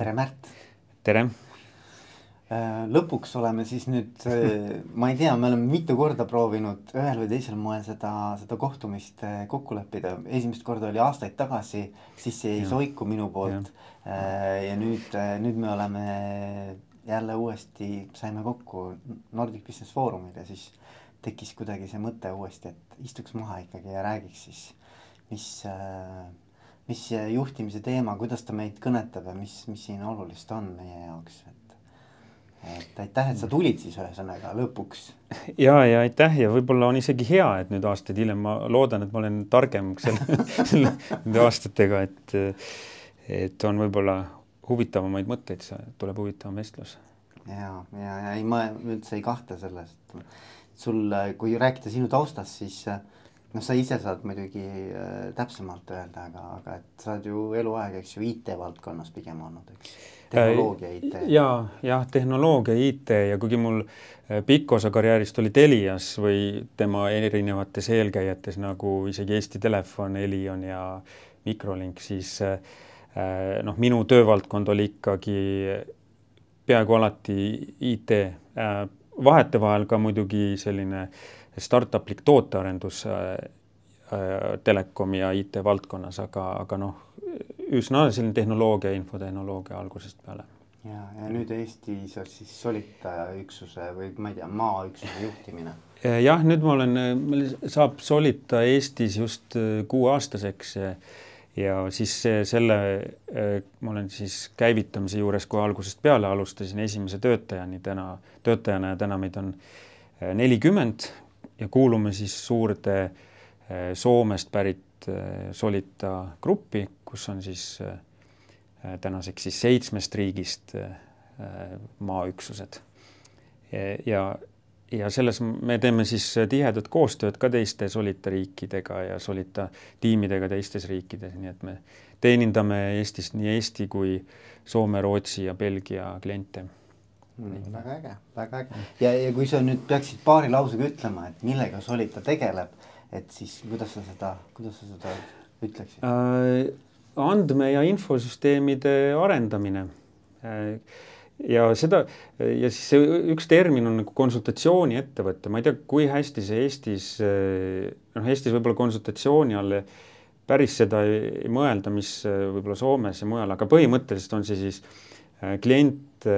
tere, Märt. tere. Äh, lõpuks oleme siis nüüd, äh, ma ei tea, me oleme mitu korda proovinud ühel või teisel moel seda, seda kohtumist äh, kokku leppida. esimest korda oli aastaid tagasi, siis jäi soiku minu poolt. ja nüüd, nüüd me oleme jälle uuesti, saime kokku Nordic Business Forumil ja siis tekkis kuidagi see mõte uuesti, et istuks maha ikkagi ja räägiks siis, mis mis juhtimise teema, kuidas ta meid kõnetab ja mis, mis siin olulist on meie jaoks, et et aitäh, et sa tulid siis ühesõnaga lõpuks. ja, ja aitäh ja võib-olla on isegi hea, et nüüd aastaid hiljem ma loodan, et ma olen targem selle, selle nende aastatega, et et on võib-olla huvitavamaid mõtteid, tuleb huvitavam vestlus. ja, ja, ja ei, ma üldse ei kahtle selles, et sul, kui rääkida sinu taustast, siis äh, noh, sa ise saad muidugi äh, täpsemalt öelda, aga, aga et sa oled ju eluaeg, eks ju, IT-valdkonnas pigem olnud, eks? tehnoloogia IT. ja, jah, tehnoloogia IT ja kuigi mul äh, pikk osa karjäärist oli Telias või tema erinevates eelkäijates nagu isegi Eesti Telefon, Elion ja Microlink, siis äh, äh, noh, minu töövaldkond oli ikkagi peaaegu alati IT äh,, vahetevahel ka muidugi selline äh, startuplik tootearendus äh, äh, telekomi ja IT valdkonnas, aga, aga noh, üsna selline tehnoloogia, infotehnoloogia algusest peale. ja, ja nüüd Eestis on siis Solita üksuse või ma ei tea, maaüksuse juhtimine. jah, nüüd ma olen, saab Solita Eestis just äh, kuueaastaseks ja siis selle, ma olen siis käivitamise juures, kui algusest peale alustasin esimese töötajani täna, töötajana ja täna meid on nelikümmend ja kuulume siis suurde äh, Soomest pärit äh, Solita gruppi, kus on siis äh, tänaseks siis seitsmest riigist maaüksused. ja, ja selles me teeme siis tihedat koostööd ka teiste Solita riikidega ja Solita tiimidega teistes riikides, nii et me teenindame Eestist nii Eesti kui Soome, Rootsi ja Belgia kliente mm,. väga äge, väga äge ja, ja kui sa nüüd peaksid paari lausega ütlema, et millega Solita tegeleb, et siis kuidas sa seda, kuidas sa seda ütleksid äh,? andme- ja infosüsteemide arendamine äh, ja seda ja siis see üks termin on nagu konsultatsiooniettevõte, ma ei tea, kui hästi see Eestis, äh, noh, Eestis võib-olla konsultatsiooni all päris seda ei, mõelda, mis äh, võib-olla Soomes ja mujal, aga põhimõtteliselt on see siis äh, klient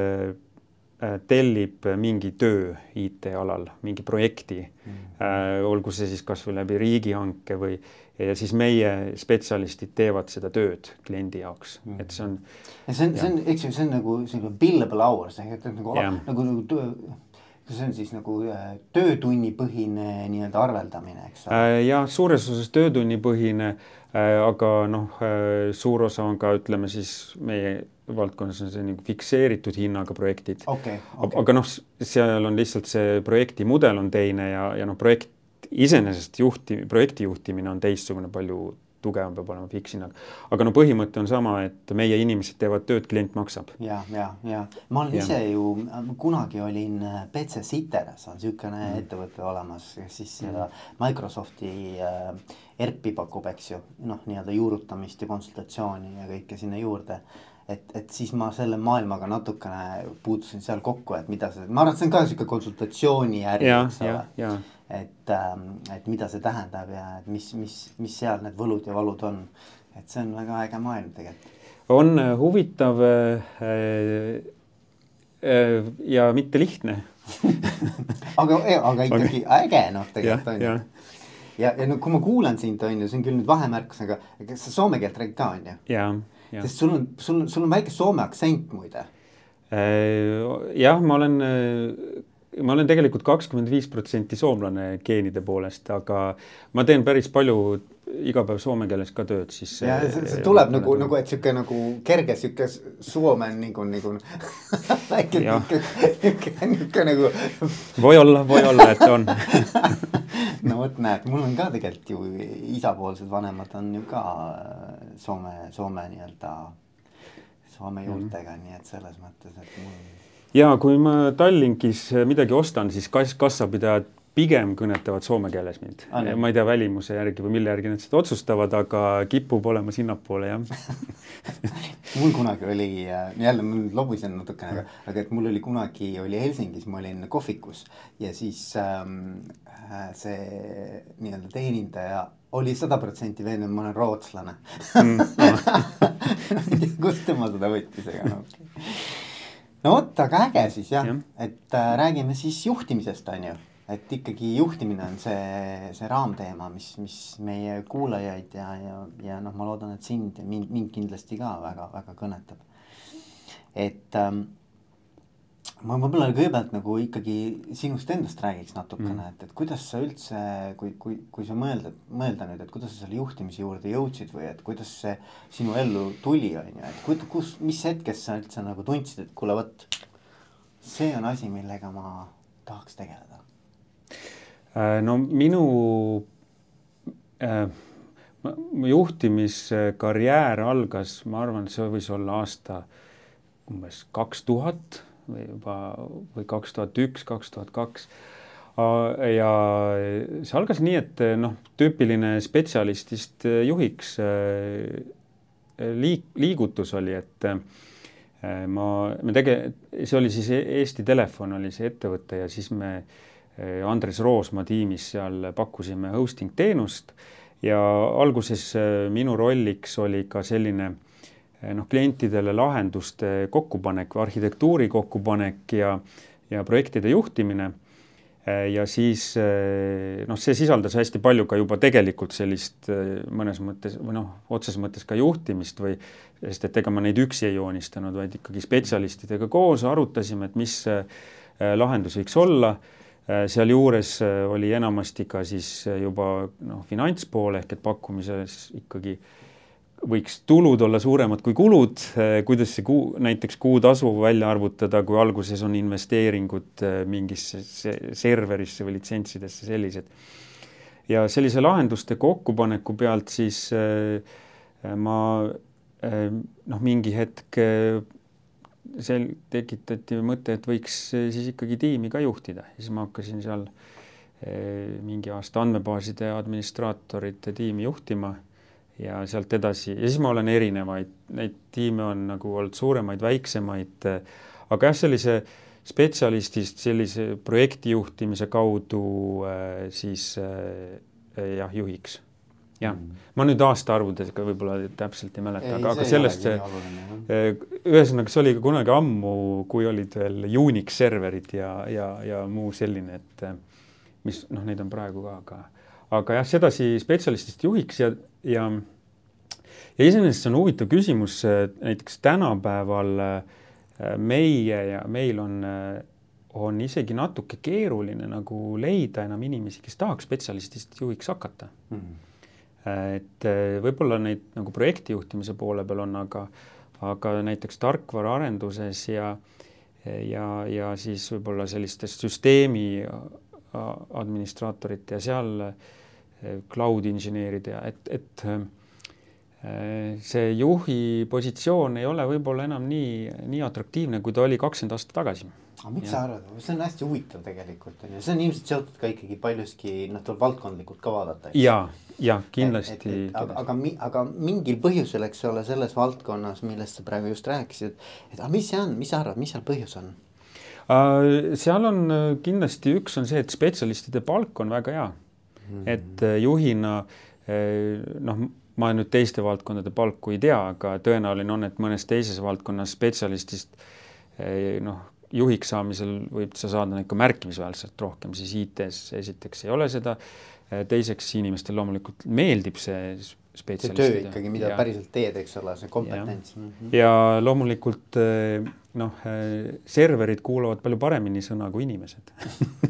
tellib mingi töö IT-alal, mingi projekti mm, -hmm. olgu see siis kasvõi läbi riigihanke või ja siis meie spetsialistid teevad seda tööd kliendi jaoks mm, -hmm. et see on. see on, see on, eks ju, see on nagu selline billable hours ehk et nagu, nagu, nagu töö see on siis nagu äh, töötunnipõhine nii-öelda arveldamine, eks ole? jah, suures osas töötunnipõhine, aga noh, suur osa on ka ütleme siis meie valdkonnas on see nagu fikseeritud hinnaga projektid okay,. Okay. aga noh, seal on lihtsalt see projekti mudel on teine ja, ja noh, projekt iseenesest juhti, projekti juhtimine on teistsugune, palju tugevam peab olema fikshinnaga. aga no põhimõte on sama, et meie inimesed teevad tööd, klient maksab. ja, ja, ja ma olen ja. ise ju, kunagi olin BC Siteres on niisugune mm. ettevõte olemas, kes siis mm. Microsofti äh, ERP-i pakub, eks ju, noh, nii-öelda juurutamist ja konsultatsiooni ja kõike sinna juurde et, et siis ma selle maailmaga natukene puutusin seal kokku, et mida see, ma arvan, et see on ka sihuke konsultatsiooniäri, eks ole. Et, ähm, et mida see tähendab ja et mis, mis, mis seal need võlud ja valud on. et see on väga äge maailm tegelikult. on äh, huvitav äh, äh, ja mitte lihtne aga, aga ikkagi äge noh, tegelikult on ju ja, ja no kui ma kuulan sind, on ju, see on küll nüüd vahemärkus, aga kas sa soome keelt räägid ka, on ju? jaa sest sul on, sul, sul on väike soome aktsent muide. Äh, jah, ma olen, äh, ma olen tegelikult kakskümmend viis protsenti soomlane geenide poolest, aga ma teen päris palju iga päev soome keeles ka tööd, siis. ja see, see tuleb nagu, nagu, et sihuke nagu kerge sihuke soome nagu, nagu väike nihuke, nagu. või olla, või olla, et on no vot, näed, mul on ka tegelikult ju isapoolsed vanemad on ju ka äh, Soome, Soome nii-öelda, Soome mhm. juurtega mm, -hmm. nii et selles mõttes, et mul. Ja kui ma Tallinkis midagi ostan, siis kass, kassapidajad pigem kõnetavad soome keeles mind ah,. ma ei tea välimuse järgi või mille järgi nad seda otsustavad, aga kipub olema sinnapoole jah mul kunagi oli, jälle ma nüüd lobisen natukene, aga, aga et mul oli kunagi oli Helsingis, ma olin kohvikus ja siis ähm, see nii-öelda teenindaja oli sada protsenti veendunud, ma olen rootslane mm. tea, kust tema seda võttis, aga no okei okay. No vot, aga äge siis jah ja., et äh, räägime siis juhtimisest, on ju. et ikkagi juhtimine on see, see raamteema, mis, mis meie kuulajaid ja, ja, ja noh, ma loodan, et sind ja mind, mind kindlasti ka väga-väga kõnetab. et ähm, ma võib-olla kõigepealt nagu ikkagi sinust endast räägiks natukene mm., et, et kuidas sa üldse, kui, kui, kui sa mõelda, mõelda nüüd, et kuidas sa selle juhtimise juurde jõudsid või et kuidas see sinu ellu tuli, on ju, et kus, kus, mis hetkest sa üldse nagu tundsid, et kuule, vot see on asi, millega ma tahaks tegeleda? Äh, no minu äh, juhtimiskarjäär algas, ma arvan, see võis olla aasta umbes kaks tuhat või juba või kaks tuhat üks, kaks tuhat kaks. ja see algas nii, et noh, tüüpiline spetsialistist juhiks liik-, liigutus oli, et ma, me tege-, see oli siis Eesti Telefon oli see ettevõte ja siis me Andres Roosma tiimis seal pakkusime hosting teenust ja alguses minu rolliks oli ka selline äh, Eh, noh, klientidele lahenduste kokkupanek arhitektuuri kokkupanek ja, ja projektide juhtimine. Eh, ja siis eh, noh, see sisaldas hästi palju ka juba tegelikult sellist mõnes mõttes või noh, otseses mõttes ka juhtimist või sest et ega ma neid üksi ei joonistanud, vaid ikkagi spetsialistidega koos arutasime, et mis lahendus võiks olla sealjuures oli enamasti ka siis juba noh, finantspool ehk et pakkumises ikkagi äh, võiks tulud olla suuremad kui kulud, eh, kuidas see kuu, näiteks kuutasu välja arvutada, kui alguses on investeeringud eh, mingisse serverisse või litsentsidesse sellised. ja sellise lahenduste kokkupaneku pealt siis eh, ma noh, mingi hetk sel-, tekitati mõte, et võiks siis ikkagi tiimi ka juhtida, siis ma hakkasin seal mingi aasta andmebaaside administraatorite tiimi juhtima ja sealt edasi ja siis ma olen erinevaid, neid tiime on nagu olnud suuremaid, väiksemaid, aga jah, sellise spetsialistist sellise projektijuhtimise kaudu äh, siis äh, jah, juhiks. jah mm., ma nüüd aastaarvudega võib-olla täpselt ei mäleta, aga, aga sellest see, äh, ühesõnaga, see oli ka kunagi ammu, kui olid veel Unix serverid ja, ja, ja muu selline, et mis noh, neid on praegu ka, aga aga jah, sedasi spetsialistist juhiks ja, ja ja iseenesest see on huvitav küsimus, näiteks tänapäeval äh, meie ja meil on, äh, on isegi natuke keeruline nagu leida enam inimesi, kes tahaks spetsialistist juhiks hakata mm. -hmm. et võib-olla neid nagu projektijuhtimise poole peal on, aga, aga näiteks tarkvaraarenduses ja, ja, ja siis võib-olla sellistes süsteemi administraatorite ja seal cloud inseneeride ja et, et Äh, see juhi positsioon ei ole võib-olla enam nii, nii atraktiivne, kui ta oli kakskümmend aastat tagasi. aga miks ja. sa arvad, see on hästi huvitav tegelikult on ju, see on ilmselt seotud ka ikkagi paljuski noh, tuleb valdkondlikult ka vaadata. ja, ja kindlasti. aga, aga, aga mingil põhjusel, eks ole, selles valdkonnas, millest sa praegu just rääkisid, et aga mis see on, mis sa arvad, mis seal põhjus on? Äh, seal on äh, kindlasti üks on see, et spetsialistide palk on väga hea. -hmm. et juhina noh ma nüüd teiste valdkondade palku ei tea, aga tõenäoline on, et mõnes teises valdkonnas spetsialistist eh, noh, juhiks saamisel võib sa saada ikka märkimisväärselt rohkem, siis IT-s esiteks ei ole seda. Teiseks inimestel loomulikult meeldib see see töö ikkagi, mida ja, päriselt teed, eks ole, see kompetents. Mm -hmm. ja loomulikult eh, noh, serverid kuulavad palju paremini sõna kui inimesed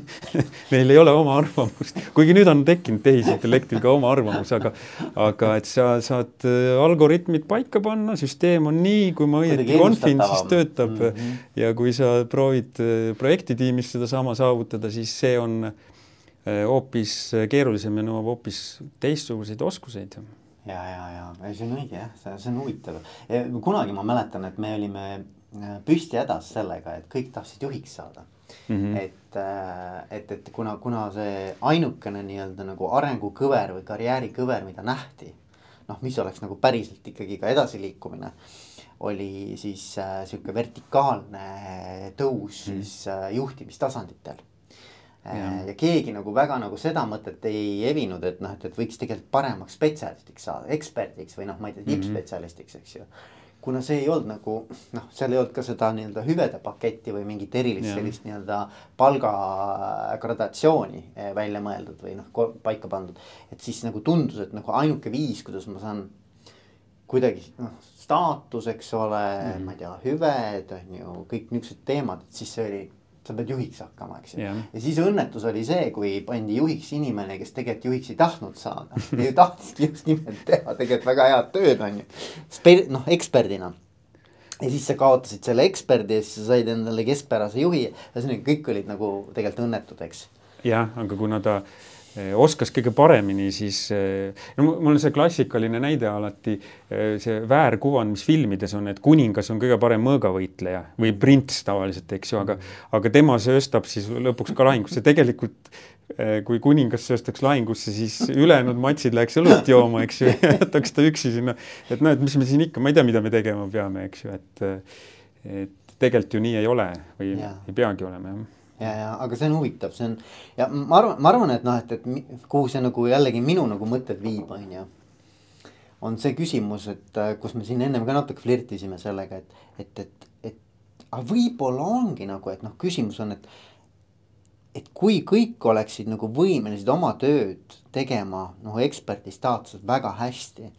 Neil ei ole oma arvamust, kuigi nüüd on tekkinud tehisintellektil ka oma arvamus, aga aga et sa saad eh, algoritmid paika panna, süsteem on nii, kui ma õieti confin, siis töötab mm. -hmm. ja kui sa proovid eh, projektitiimis sedasama saavutada, siis see on hoopis keerulisem ja nõuab hoopis teistsuguseid oskuseid ja, ja, ja ei, see on õige jah, see, see on huvitav. kunagi ma mäletan, et me olime äh, püsti hädas sellega, et kõik tahtsid juhiks saada mm. -hmm. et, äh, et, et kuna, kuna see ainukene nii-öelda nagu arengukõver või karjäärikõver, mida nähti. noh, mis oleks nagu päriselt ikkagi ka edasiliikumine oli siis äh, sihuke vertikaalne tõus mm. siis äh, juhtimistasanditel Ja. ja keegi nagu väga nagu seda mõtet ei evinud, et noh, et, et võiks tegelikult paremaks spetsialistiks saada, eksperdiks või noh, ma ei tea, tippspetsialistiks, eks ju kuna see ei olnud nagu noh, seal ei olnud ka seda nii-öelda hüvede paketti või mingit erilist sellist nii-öelda palgagradatsiooni eh, välja mõeldud või noh, paika pandud. et siis nagu tundus, et nagu ainuke viis, kuidas ma saan kuidagi noh, staatus, eks ole mm, -hmm. ma ei tea, hüved on ju, kõik niuksed teemad, et siis see oli sa pead juhiks hakkama, eks ju yeah.. ja siis õnnetus oli see, kui pandi juhiks inimene, kes tegelikult juhiks ei tahtnud saada ja tahtiski just nimelt teha tegelikult väga head tööd, on ju. Spe-, noh, eksperdina. ja siis sa kaotasid selle eksperdi ja siis sa said endale keskpärase juhi. ühesõnaga kõik olid nagu tegelikult õnnetud, eks. jah, aga kuna ta Eh, oskas kõige paremini, siis no mul on see klassikaline näide alati, see väärkuvand, mis filmides on, et kuningas on kõige parem mõõgavõitleja või prints tavaliselt, eks ju, aga aga tema sööstab siis lõpuks ka lahingusse, tegelikult kui kuningas sööstaks lahingusse, siis ülejäänud matsid läheks õlut jooma, eks ju, jätaks ta üksi sinna, et noh, et mis me siin ikka, ma ei tea, mida me tegema peame, eks ju, et et tegelikult ju nii ei ole või ja. ei peagi olema, jah ja, ja aga see on huvitav, see on ja ma arvan, ma arvan, et noh, et, et kuhu see nagu jällegi minu nagu mõtted viib, on ju. on see küsimus, et äh, kus me siin ennem ka natuke flirtisime sellega, et, et, et, et aga võib-olla ongi nagu, et noh, küsimus on, et. et kui kõik oleksid nagu võimelised oma tööd tegema noh, eksperdi staatuses väga hästi.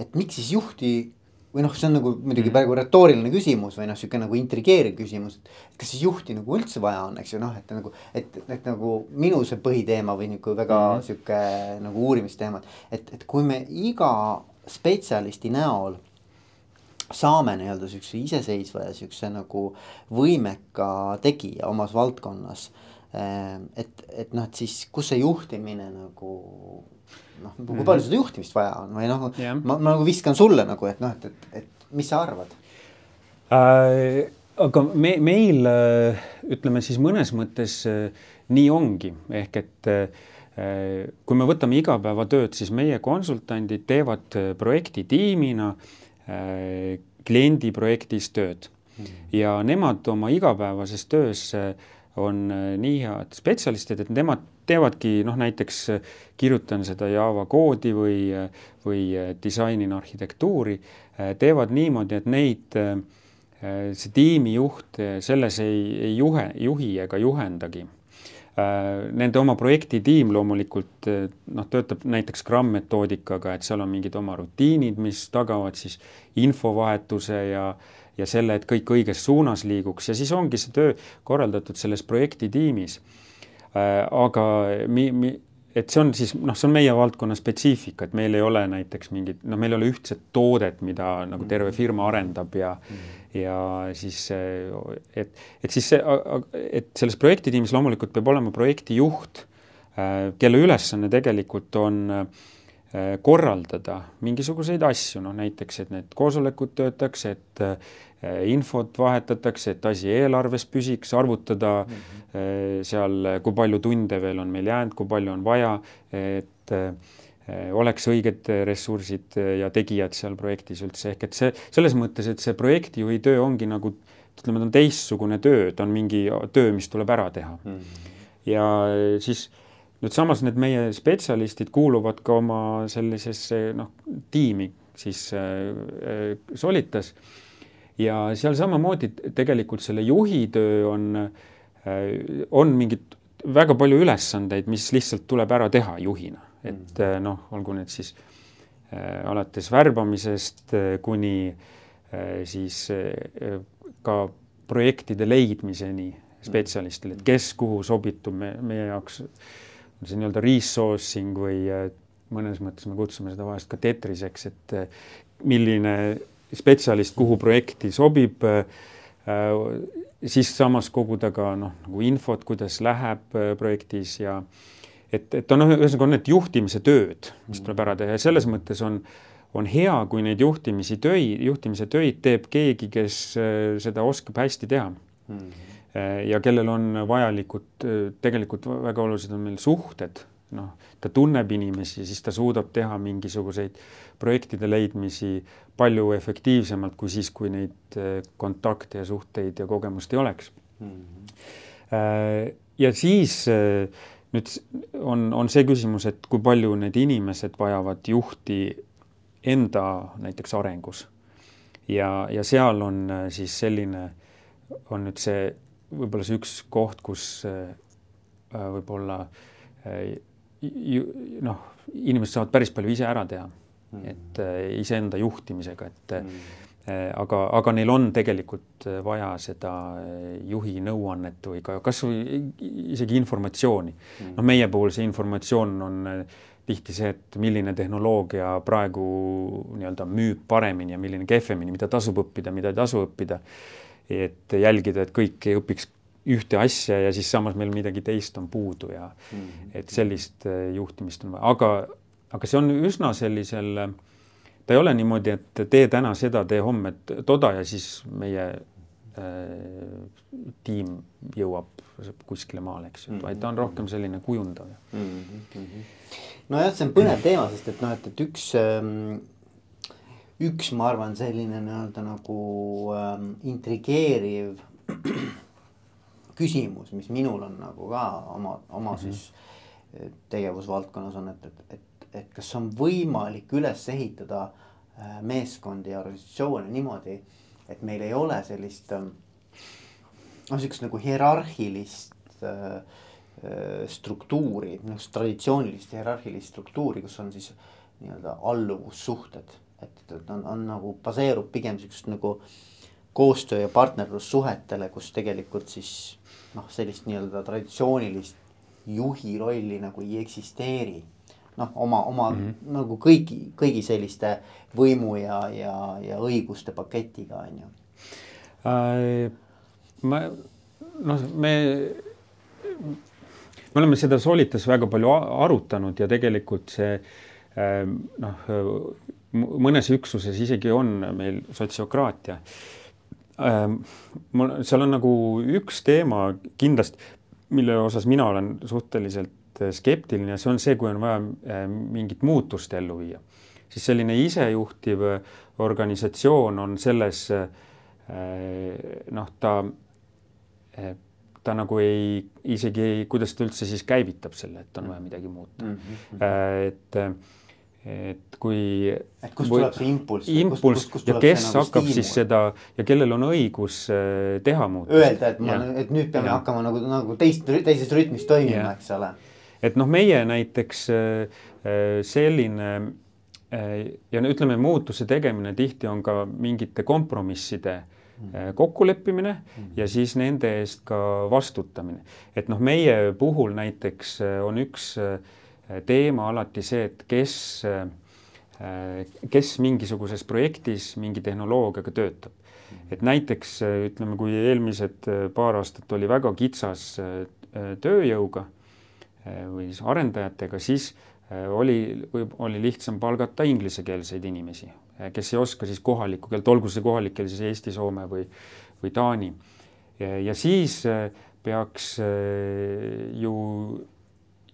et miks siis juhti või noh, see on nagu muidugi mm. praegu retooriline küsimus või noh, sihuke nagu intrigeeriv küsimus. et kas siis juhti nagu üldse vaja on, eks ju noh, et nagu, et, et nagu minu see põhiteema või nagu väga mm. sihuke nagu uurimisteema. et, et kui me iga spetsialisti näol saame nii-öelda siukse iseseisva ja siukse nagu võimeka tegija omas valdkonnas. Et, et noh, et siis kus see juhtimine nagu noh, kui mhm. palju seda juhtimist vaja on või noh yeah., ma, ma nagu viskan sulle nagu, et noh, et, et, et mis sa arvad äh,? aga me, meil äh, ütleme siis mõnes mõttes äh, nii ongi, ehk et äh, kui me võtame igapäevatööd, siis meie konsultandid teevad projektitiimina kliendi projektis tööd mm. ja nemad oma igapäevases töös on nii head spetsialistid, et nemad teevadki noh, näiteks äh, kirjutan seda Java koodi või, äh, või äh, disainin arhitektuuri, teevad niimoodi, et neid, see tiimijuht selles ei, ei juhe, juhi ega juhendagi. Nende oma projektitiim loomulikult noh, töötab näiteks Scrum metoodikaga, et seal on mingid oma rutiinid, mis tagavad siis infovahetuse ja ja selle, et kõik õiges suunas liiguks ja siis ongi see töö korraldatud selles projektitiimis aga mi-, mi-, et see on siis noh, see on meie valdkonna spetsiifika, et meil ei ole näiteks mingit, noh, meil ei ole ühtset toodet, mida nagu terve mm. firma arendab ja mm. ja siis et, et siis see, et selles projektitiimis loomulikult peab olema projektijuht, äh, kelle ülesanne tegelikult on äh, korraldada mingisuguseid asju, noh näiteks, et need koosolekud töötaks, et Äh, infot vahetatakse, et asi eelarves püsiks, arvutada mm -hmm. seal, kui palju tunde veel on meil jäänud, kui palju on vaja, et äh, oleks õiged ressursid ja tegijad seal projektis üldse, ehk et see selles mõttes, et see projektijuhi töö ongi nagu ütleme, ta on teistsugune töö, ta on mingi töö, mis tuleb ära teha mm. -hmm. ja siis nüüd samas need meie spetsialistid kuuluvad ka oma sellisesse noh, tiimi siis äh, Solitas ja seal samamoodi tegelikult selle juhi töö on, äh, on mingid väga palju ülesandeid, mis lihtsalt tuleb ära teha juhina, et mm. äh, noh, olgu need siis äh, alates värbamisest kuni siis ka projektide leidmiseni spetsialistile, et kes kuhu sobitub, me, meie jaoks on see nii-öelda resourcing või mõnes mõttes me kutsume seda vahest ka tetriseks, et milline spetsialist, kuhu projekti sobib, äh, siis samas koguda ka noh, nagu infot, kuidas läheb äh, projektis ja et, et on ühesõnaga on need juhtimise tööd, mis tuleb ära teha ja selles mõttes on, on hea, kui neid juhtimisi töid, juhtimise töid teeb keegi, kes äh, seda oskab hästi teha mm. -hmm. ja kellel on vajalikud, tegelikult väga olulised on meil suhted noh, ta tunneb inimesi, siis ta suudab teha mingisuguseid projektide leidmisi palju efektiivsemalt kui siis, kui neid äh, kontakte ja suhteid ja kogemust ei oleks mm. -hmm. ja siis nüüd on, on see küsimus, et kui palju need inimesed vajavad juhti enda näiteks arengus. ja, ja seal on siis selline, on nüüd see võib-olla see üks koht, kus võib-olla noh, inimesed saavad päris palju ise ära teha mm., et äh, iseenda juhtimisega, et äh, mm. äh, aga, aga neil on tegelikult vaja seda juhi nõuannet või ka kasvõi isegi informatsiooni mm.. noh, meie puhul see informatsioon on tihti see, et milline tehnoloogia praegu nii-öelda müüb paremini ja milline kehvemini, mida tasub õppida, mida ei tasu õppida. et jälgida, et kõik ei õpiks ühte asja ja siis samas meil midagi teist on puudu ja mm -hmm. et sellist äh, juhtimist on vaja, aga, aga see on üsna sellisel, ta ei ole niimoodi, et tee täna seda, tee homme toda ja siis meie äh, tiim jõuab kuskile maale, eks ju, vaid ta on rohkem selline kujundav mm. -hmm. nojah, see on põnev teema, sest et noh, et, et üks ähm, üks, ma arvan, selline nii-öelda nagu ähm, intrigeeriv küsimus, mis minul on nagu ka oma, oma mm -hmm. siis eh, tegevusvaldkonnas on, et, et, et, et kas on võimalik üles ehitada eh, meeskondi ja organisatsioone niimoodi, et meil ei ole sellist eh, noh, sihukest nagu hierarhilist äh, struktuuri, noh traditsioonilist hierarhilist struktuuri, kus on siis nii-öelda alluvussuhted, et, et on, on nagu baseerub pigem sihukest nagu koostöö ja partnerlussuhetele, kus tegelikult siis noh, sellist nii-öelda traditsioonilist juhi rolli nagu ei eksisteeri. noh, oma, oma mm -hmm. nagu kõigi, kõigi selliste võimu ja, ja, ja õiguste paketiga on ju äh,. ma noh, me, me oleme seda Solitas väga palju arutanud ja tegelikult see äh, noh, mõnes üksuses isegi on meil sotsiokraatia mul, seal on nagu üks teema kindlasti, mille osas mina olen suhteliselt äh, skeptiline, see on see, kui on vaja äh, mingit muutust ellu viia. siis selline isejuhtiv äh, organisatsioon on selles noh, ta, ta nagu ei, isegi ei, kuidas ta üldse siis käivitab selle, et on vaja midagi muuta mm. -hmm. et et kui. et kust tuleb see impulss? impulss ja kes nagu hakkab stiimul? siis seda ja kellel on õigus äh, teha muutusi. Öelda, et ma, et nüüd peame ja. hakkama nagu, nagu teist, teises rütmis toimima, eks ole. et noh, meie näiteks äh, äh, selline ja no ütleme, muutuse tegemine tihti on ka mingite kompromisside mm. kokkuleppimine mm. ja siis nende eest ka vastutamine. et noh, meie puhul näiteks on üks äh, teema alati see, et kes, kes mingisuguses projektis mingi tehnoloogiaga töötab. et näiteks ütleme, kui eelmised paar aastat oli väga kitsas tööjõuga või siis arendajatega, siis oli, oli lihtsam palgata inglisekeelseid inimesi, kes ei oska siis kohalikku keelt, olgu see kohalik keel siis eesti, soome või, või taani. ja siis peaks ju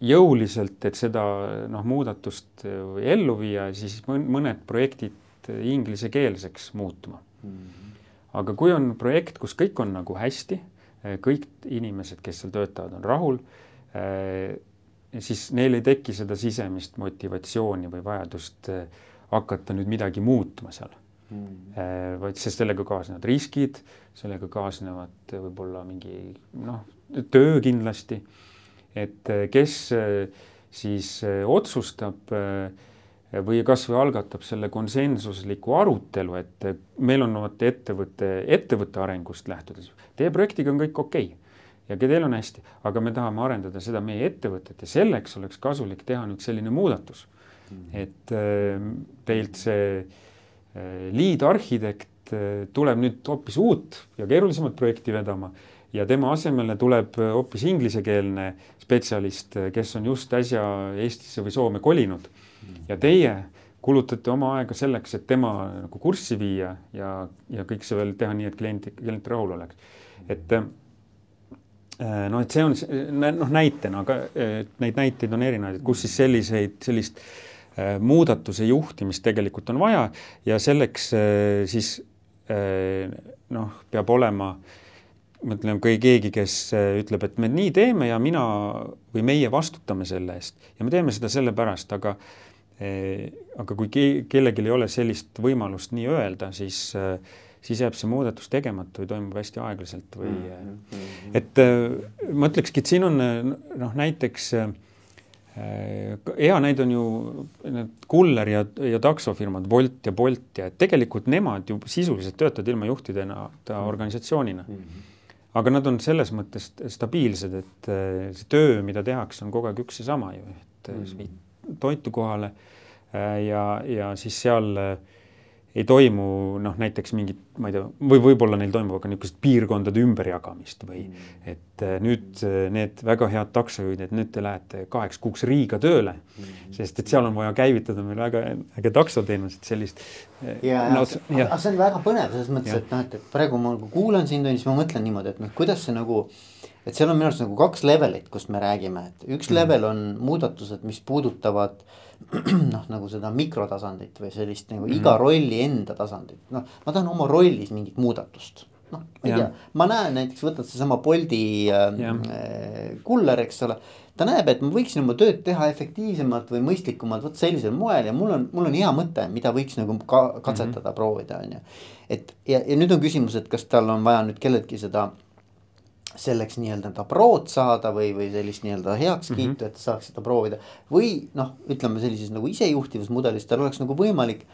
jõuliselt, et seda noh, muudatust ellu viia, siis mõned projektid inglisekeelseks muutuma mm. -hmm. aga kui on projekt, kus kõik on nagu hästi, kõik inimesed, kes seal töötavad, on rahul, siis neil ei teki seda sisemist motivatsiooni või vajadust hakata nüüd midagi muutma seal mm. -hmm. vaid sest sellega kaasnevad riskid, sellega kaasnevad võib-olla mingi noh, töö kindlasti et eh, kes eh, siis eh, otsustab või kasvõi algatab selle konsensusliku arutelu, et meil on vot ettevõtte, ettevõtte arengust lähtudes, teie projektiga on kõik okei okay. ja teil on hästi, aga me tahame arendada seda meie ettevõtet ja selleks oleks kasulik teha nüüd selline muudatus mm. -hmm. et teilt see lead arhitekt tuleb nüüd hoopis uut ja keerulisemat projekti vedama ja tema asemele tuleb hoopis inglisekeelne spetsialist, kes on just äsja Eestisse või Soome kolinud. ja teie kulutate oma aega selleks, et tema nagu kurssi viia ja, ja kõik see veel teha nii, et klient, klient rahul oleks. et, noh, et see on noh, näitena, aga neid näiteid on erinevaid, kus siis selliseid, sellist muudatuse juhtimist tegelikult on vaja ja selleks siis noh, peab olema ma ütlen, kui keegi, kes ütleb, et me nii teeme ja mina või meie vastutame selle eest ja me teeme seda sellepärast, aga aga kui kellelgi ei ole sellist võimalust nii öelda, siis siis jääb see muudatus tegemata või toimub hästi aeglaselt või mm -hmm. et ma ütlekski, et siin on noh, näiteks hea näide on ju need kuller ja, ja taksofirmad Wolt ja Bolt ja tegelikult nemad ju sisuliselt töötavad ilma juhtidena ta organisatsioonina mm. -hmm. Aga nad on selles mõttes stabiilsed, et see töö, mida tehakse, on kogu aeg üks ja sama ju, et mm -hmm. toitu kohale Äh, ja, ja siis seal äh, ei toimu noh, näiteks mingit, ma ei tea, või võib-olla neil toimub aga niisugust piirkondade ümberjagamist või mm. et äh, nüüd need väga head taksojuhid, et nüüd te lähete kaheks kuuks Riiga tööle mm., sest et seal on vaja käivitada meil väga äge taksoteenus, et sellist. ja no,, aga see on väga põnev selles mõttes, et noh, et, et praegu ma nagu kuulan sind, siis ma mõtlen niimoodi, et noh, kuidas see nagu et seal on minu arust nagu kaks levelit, kust me räägime, et üks mm. level on muudatused, mis puudutavad äh, noh, nagu seda mikrotasandit või sellist nagu mm -hmm. iga rolli enda tasandit, noh, ma tahan oma rollis mingit muudatust. noh, ma ei tea, ma näen näiteks, võtad seesama Bolti äh, kuller, eks ole. ta näeb, et ma võiksin oma tööd teha efektiivsemalt või mõistlikumalt, vot sellisel moel ja mul on, mul on hea mõte, mida võiks nagu ka katsetada mm, -hmm. proovida, on ju. et ja, ja nüüd on küsimus, et kas tal on vaja nüüd kelleltki seda selleks nii-öelda ta prood saada või, või sellist nii-öelda heakskiitu mm, -hmm. et saaks seda proovida. või noh, ütleme sellises nagu isejuhtivusmudelis tal oleks nagu võimalik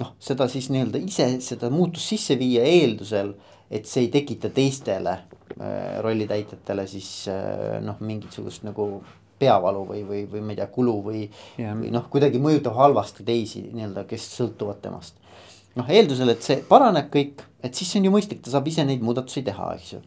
noh, seda siis nii-öelda ise seda muutust sisse viia eeldusel, et see ei tekita teistele äh, rollitäitjatele siis äh, noh, mingisugust nagu peavalu või, või, või ma ei tea, kulu või yeah., või noh, kuidagi mõjutab halvasti teisi nii-öelda, kes sõltuvad temast. noh, eeldusel, et see paraneb kõik, et siis on ju mõistlik, ta saab ise neid muudatusi teha, eks ju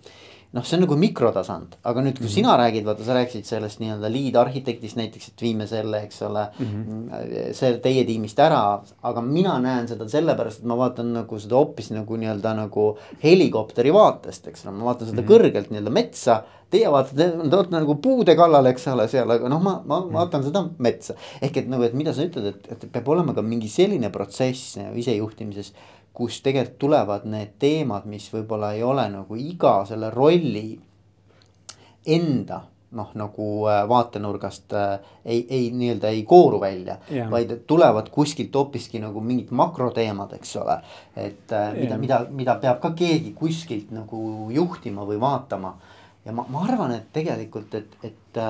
noh, see on nagu mikrotasand, aga nüüd, kui mm -hmm. sina räägid, vaata, sa rääkisid sellest nii-öelda lead arhitektist näiteks, et viime selle, eks ole mm, -hmm. see teie tiimist ära. aga mina näen seda sellepärast, et ma vaatan nagu seda hoopis nagu nii-öelda nagu helikopteri vaatest, eks ole, ma vaatan seda mm -hmm. kõrgelt nii-öelda metsa. Teie vaatate, te olete nagu puude kallal, eks ole, seal, aga noh, ma, ma mm -hmm. vaatan seda metsa. ehk et nagu, et mida sa ütled, et, et peab olema ka mingi selline protsess isejuhtimises kus tegelikult tulevad need teemad, mis võib-olla ei ole nagu iga selle rolli enda noh, nagu äh, vaatenurgast äh, ei, ei nii-öelda ei kooru välja yeah., vaid tulevad kuskilt hoopiski nagu mingid makroteemad, eks ole. et äh, mida yeah., mida, mida peab ka keegi kuskilt nagu juhtima või vaatama. ja ma, ma arvan, et tegelikult, et, et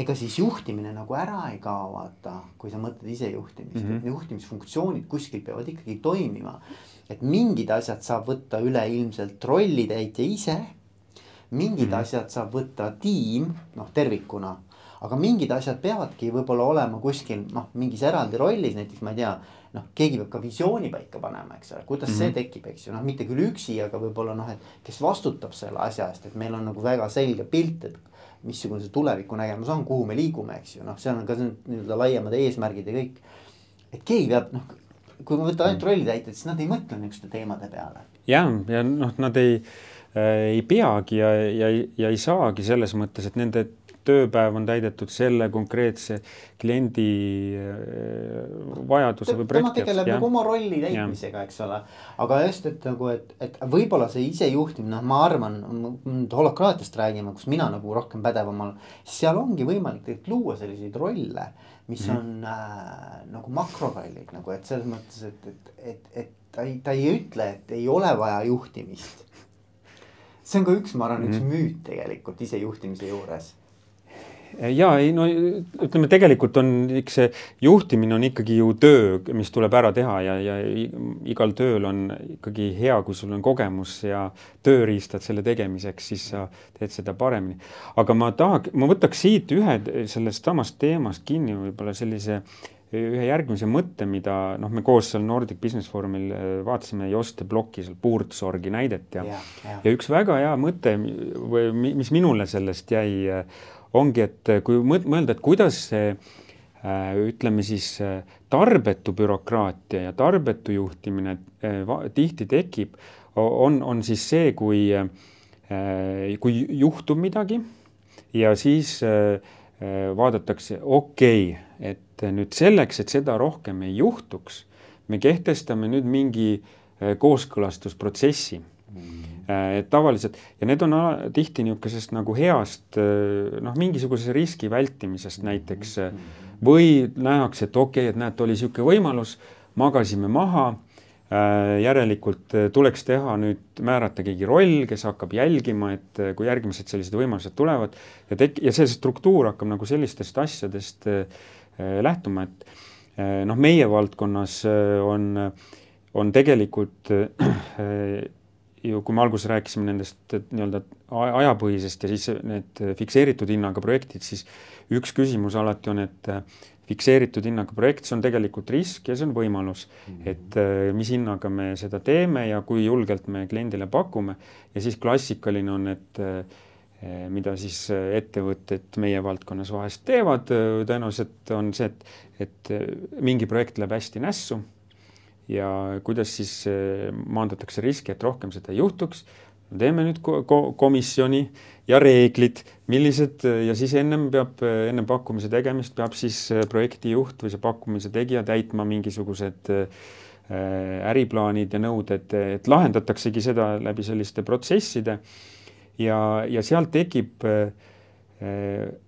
ega siis juhtimine nagu ära ei kao, vaata, kui sa mõtled isejuhtimist mm, -hmm. juhtimisfunktsioonid kuskil peavad ikkagi toimima. Et mingid asjad saab võtta üle ilmselt rollitäitja ise. mingid mm -hmm. asjad saab võtta tiim, noh tervikuna. aga mingid asjad peavadki võib-olla olema kuskil noh, mingis eraldi rollis, näiteks ma ei tea noh, keegi peab ka visiooni paika panema, eks ole, kuidas mm -hmm. see mhm. tekib, eks ju, noh, mitte küll üksi, aga võib-olla noh, et kes vastutab selle asja eest, et meil on nagu väga selge pilt, et missugune see tulevikunägemus on, kuhu me liigume, eks ju, noh, seal on ka nii-öelda laiemad eesmärgid ja kõik. et keegi peab noh, kui võtan ainult rollitäitjad, siis nad ei mõtle niisuguste teemade peale. jah, ja noh, nad ei äh,, ei peagi ja, ja, ja ei saagi selles mõttes, et nende tööpäev on täidetud selle konkreetse kliendi äh, vajaduse või projekti tema tegeleb nagu oma rolli täitmisega, eks ole. aga just, et nagu, et, et võib-olla see isejuhtimine, noh, ma arvan, holokraatiast räägime, kus mina nagu rohkem pädevam olen. seal ongi võimalik tegelikult luua selliseid rolle, mis mm -hmm. on äh, nagu makrorollid nagu, et selles mõttes, et, et, et, et ta ei, ta ei ütle, et ei ole vaja juhtimist see on ka üks, ma arvan mm, -hmm. üks mhm. müüt tegelikult isejuhtimise juures ja ei no ütleme, tegelikult on eks see juhtimine on ikkagi ju töö, mis tuleb ära teha ja, ja igal tööl on ikkagi hea, kui sul on kogemus ja tööriistad selle tegemiseks, siis sa teed seda paremini. aga ma tahaks, ma võtaks siit ühe sellest samast teemast kinni võib-olla sellise ühe järgmise mõtte, mida noh, me koos seal Nordic Business Forumil äh, vaatasime Joste Blocki seal puurtsorgi näidet ja, ja, ja. ja üks väga hea mõte või mis minule sellest jäi ongi, et kui mõelda, et kuidas see äh, ütleme siis äh, tarbetu bürokraatia ja tarbetu juhtimine äh, tihti tekib, on, on siis see, kui kui juhtub midagi ja siis vaadatakse, okei okay,, et nüüd selleks, et seda rohkem ei juhtuks, me kehtestame nüüd mingi kooskõlastusprotsessi. Äh, et tavaliselt ja need on tihti niisugusest nagu heast äh, noh, mingisuguse riski vältimisest näiteks äh, või nähakse, et okei okay,, et näed, oli niisugune võimalus, magasime maha, järelikult tuleks teha nüüd, määrata keegi roll, kes hakkab jälgima, et kui järgmised sellised võimalused tulevad ja tek-, ja see struktuur hakkab nagu sellistest asjadest lähtuma, et noh, meie valdkonnas on, on tegelikult ju kui me alguses rääkisime nendest nii-öelda ajapõhisest ja siis need fikseeritud hinnaga projektid, siis üks küsimus alati on, et äh, fikseeritud hinnaga projekt, see on tegelikult risk ja see on võimalus. -hmm. et äh, mis hinnaga me seda teeme ja kui julgelt me kliendile pakume. Ja siis klassikaline on, et äh, mida siis ettevõtted meie valdkonnas vahest teevad, tõenäoliselt on see, et, et mingi projekt läheb hästi nässu ja kuidas siis eh, maandatakse riski, et rohkem seda ei juhtuks. teeme nüüd ko komisjoni ja reeglid, millised ja siis ennem peab, ennem pakkumise tegemist peab siis eh, projektijuht või see pakkumise tegija täitma mingisugused eh, äriplaanid ja nõuded, et lahendataksegi seda läbi selliste protsesside. ja, ja sealt tekib,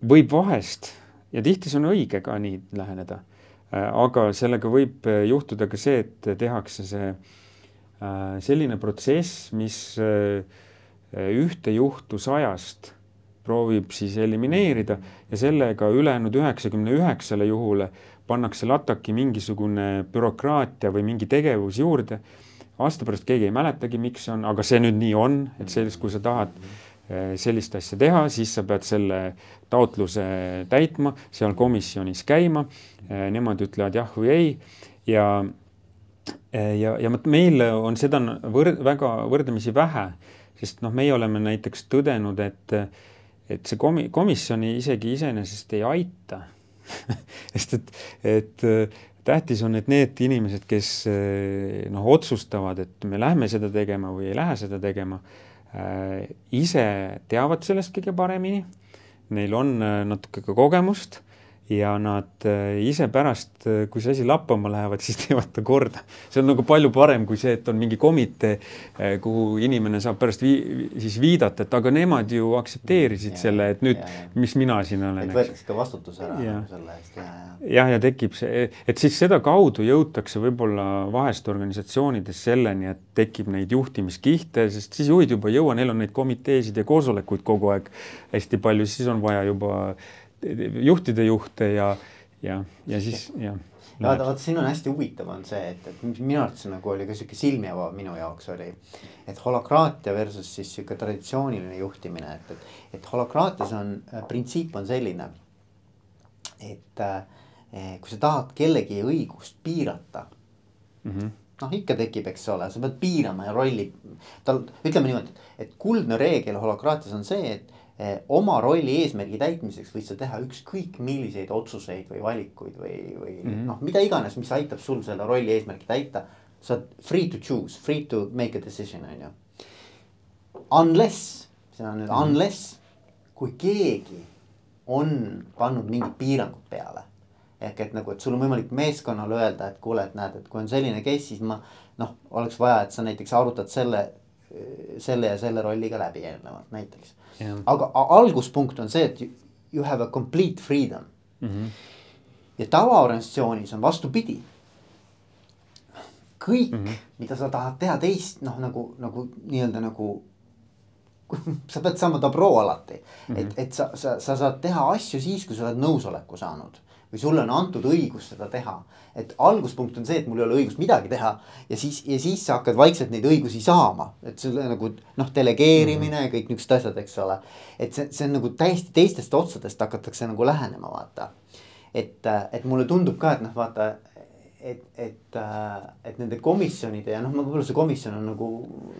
võib vahest ja tihti see on õige ka nii läheneda Äh, aga sellega võib äh, juhtuda ka see, et tehakse see äh, selline protsess, mis ühte juhtu sajast proovib siis elimineerida ja sellega ülejäänud üheksakümne üheksale juhule pannakse lataki mingisugune bürokraatia või mingi tegevus juurde. aasta pärast keegi ei mäletagi, miks on, aga see nüüd nii on, et sellist, kui sa tahad sellist asja teha, siis sa pead selle taotluse täitma, seal komisjonis käima Äh, nemad ütlevad jah või ei. Ja äh, ja, ja meil on seda võr-, väga võrdlemisi vähe, sest noh, meie oleme näiteks tõdenud, et et see komi-, komisjoni isegi iseenesest ei aita. Sest et, et tähtis on, et need inimesed, kes noh, otsustavad, et me lähme seda tegema või ei lähe seda tegema äh,, ise teavad sellest kõige paremini, neil on natuke ka kogemust ja nad äh, ise pärast, äh, kui see asi lappama lähevad, siis teevad ta korda. see on nagu palju parem kui see, et on mingi komitee, äh, kuhu inimene saab pärast vii-, siis viidata, et aga nemad ju aktsepteerisid ja, selle, et nüüd, mis mina siin olen. et võetakse ka vastutus ära ja. nagu selle eest ja, ja. jah, ja tekib see, et siis sedakaudu jõutakse võib-olla vahest organisatsioonides selleni, et tekib neid juhtimiskihte, sest siis juhid juba ei jõua, neil on neid komiteesid ja koosolekuid kogu aeg hästi palju, siis on vaja juba juhtide juhte ja, ja, ja siis jah. vaata, vaata siin on hästi huvitav on see, et, et minu arvates nagu oli ka sihuke silmi avav minu jaoks oli. et holokraatia versus siis sihuke traditsiooniline juhtimine, et, et, et holokraatias on, printsiip on selline. et eh, kui sa tahad kellegi õigust piirata mm. -hmm noh, ikka tekib, eks ole, sa pead piirama ja rolli, tal, ütleme niimoodi, et kuldne reegel holokraatias on see, et oma rolli eesmärgi täitmiseks võid sa teha ükskõik milliseid otsuseid või valikuid või, või mm -hmm. noh, mida iganes, mis aitab sul selle rolli eesmärki täita. sa oled free to choose, free to make a decision on ju. Unless, see on nüüd mm -hmm. unless, kui keegi on pannud mingid piirangud peale. ehk et nagu, et sul on võimalik meeskonnale öelda, et kuule, et näed, et kui on selline case, siis ma noh, oleks vaja, et sa näiteks arutad selle, selle ja selle rolliga läbi eelnevalt näiteks aga alguspunkt on see, et you have a complete freedom mm. -hmm. ja tavaorganisatsioonis on vastupidi. kõik mm, -hmm. mida sa tahad teha teist, noh nagu, nagu nii-öelda nagu sa pead saama dabroo alati mm, -hmm. et, et sa, sa, sa saad teha asju siis, kui sa oled nõusoleku saanud või sulle on antud õigus seda teha. et alguspunkt on see, et mul ei ole õigust midagi teha ja siis, ja siis sa hakkad vaikselt neid õigusi saama, et selle nagu noh, delegeerimine mm -hmm. kõik niuksed asjad, eks ole. et see, see on nagu täiesti teistest otsadest hakatakse nagu lähenema, vaata. et, et mulle tundub ka, et noh, vaata et, et, et nende komisjonide ja noh, võib-olla see komisjon on nagu,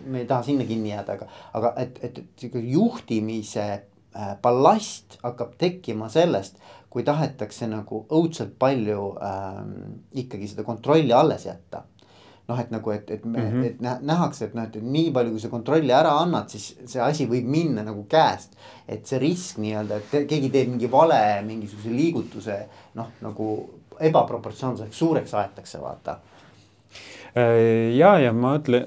me ei taha sinna kinni jääda, aga, aga et, et, et juhtimise äh, ballast hakkab tekkima sellest, kui tahetakse nagu õudselt palju ähm, ikkagi seda kontrolli alles jätta. noh, et nagu, et, et me mm, -hmm. et nähakse, et noh, et nii palju, kui sa kontrolli ära annad, siis see asi võib minna nagu käest. et see risk nii-öelda, et keegi teeb mingi vale mingisuguse liigutuse noh, nagu ebaproportsionaalselt suureks aetakse, vaata ja, ja ma ütlen,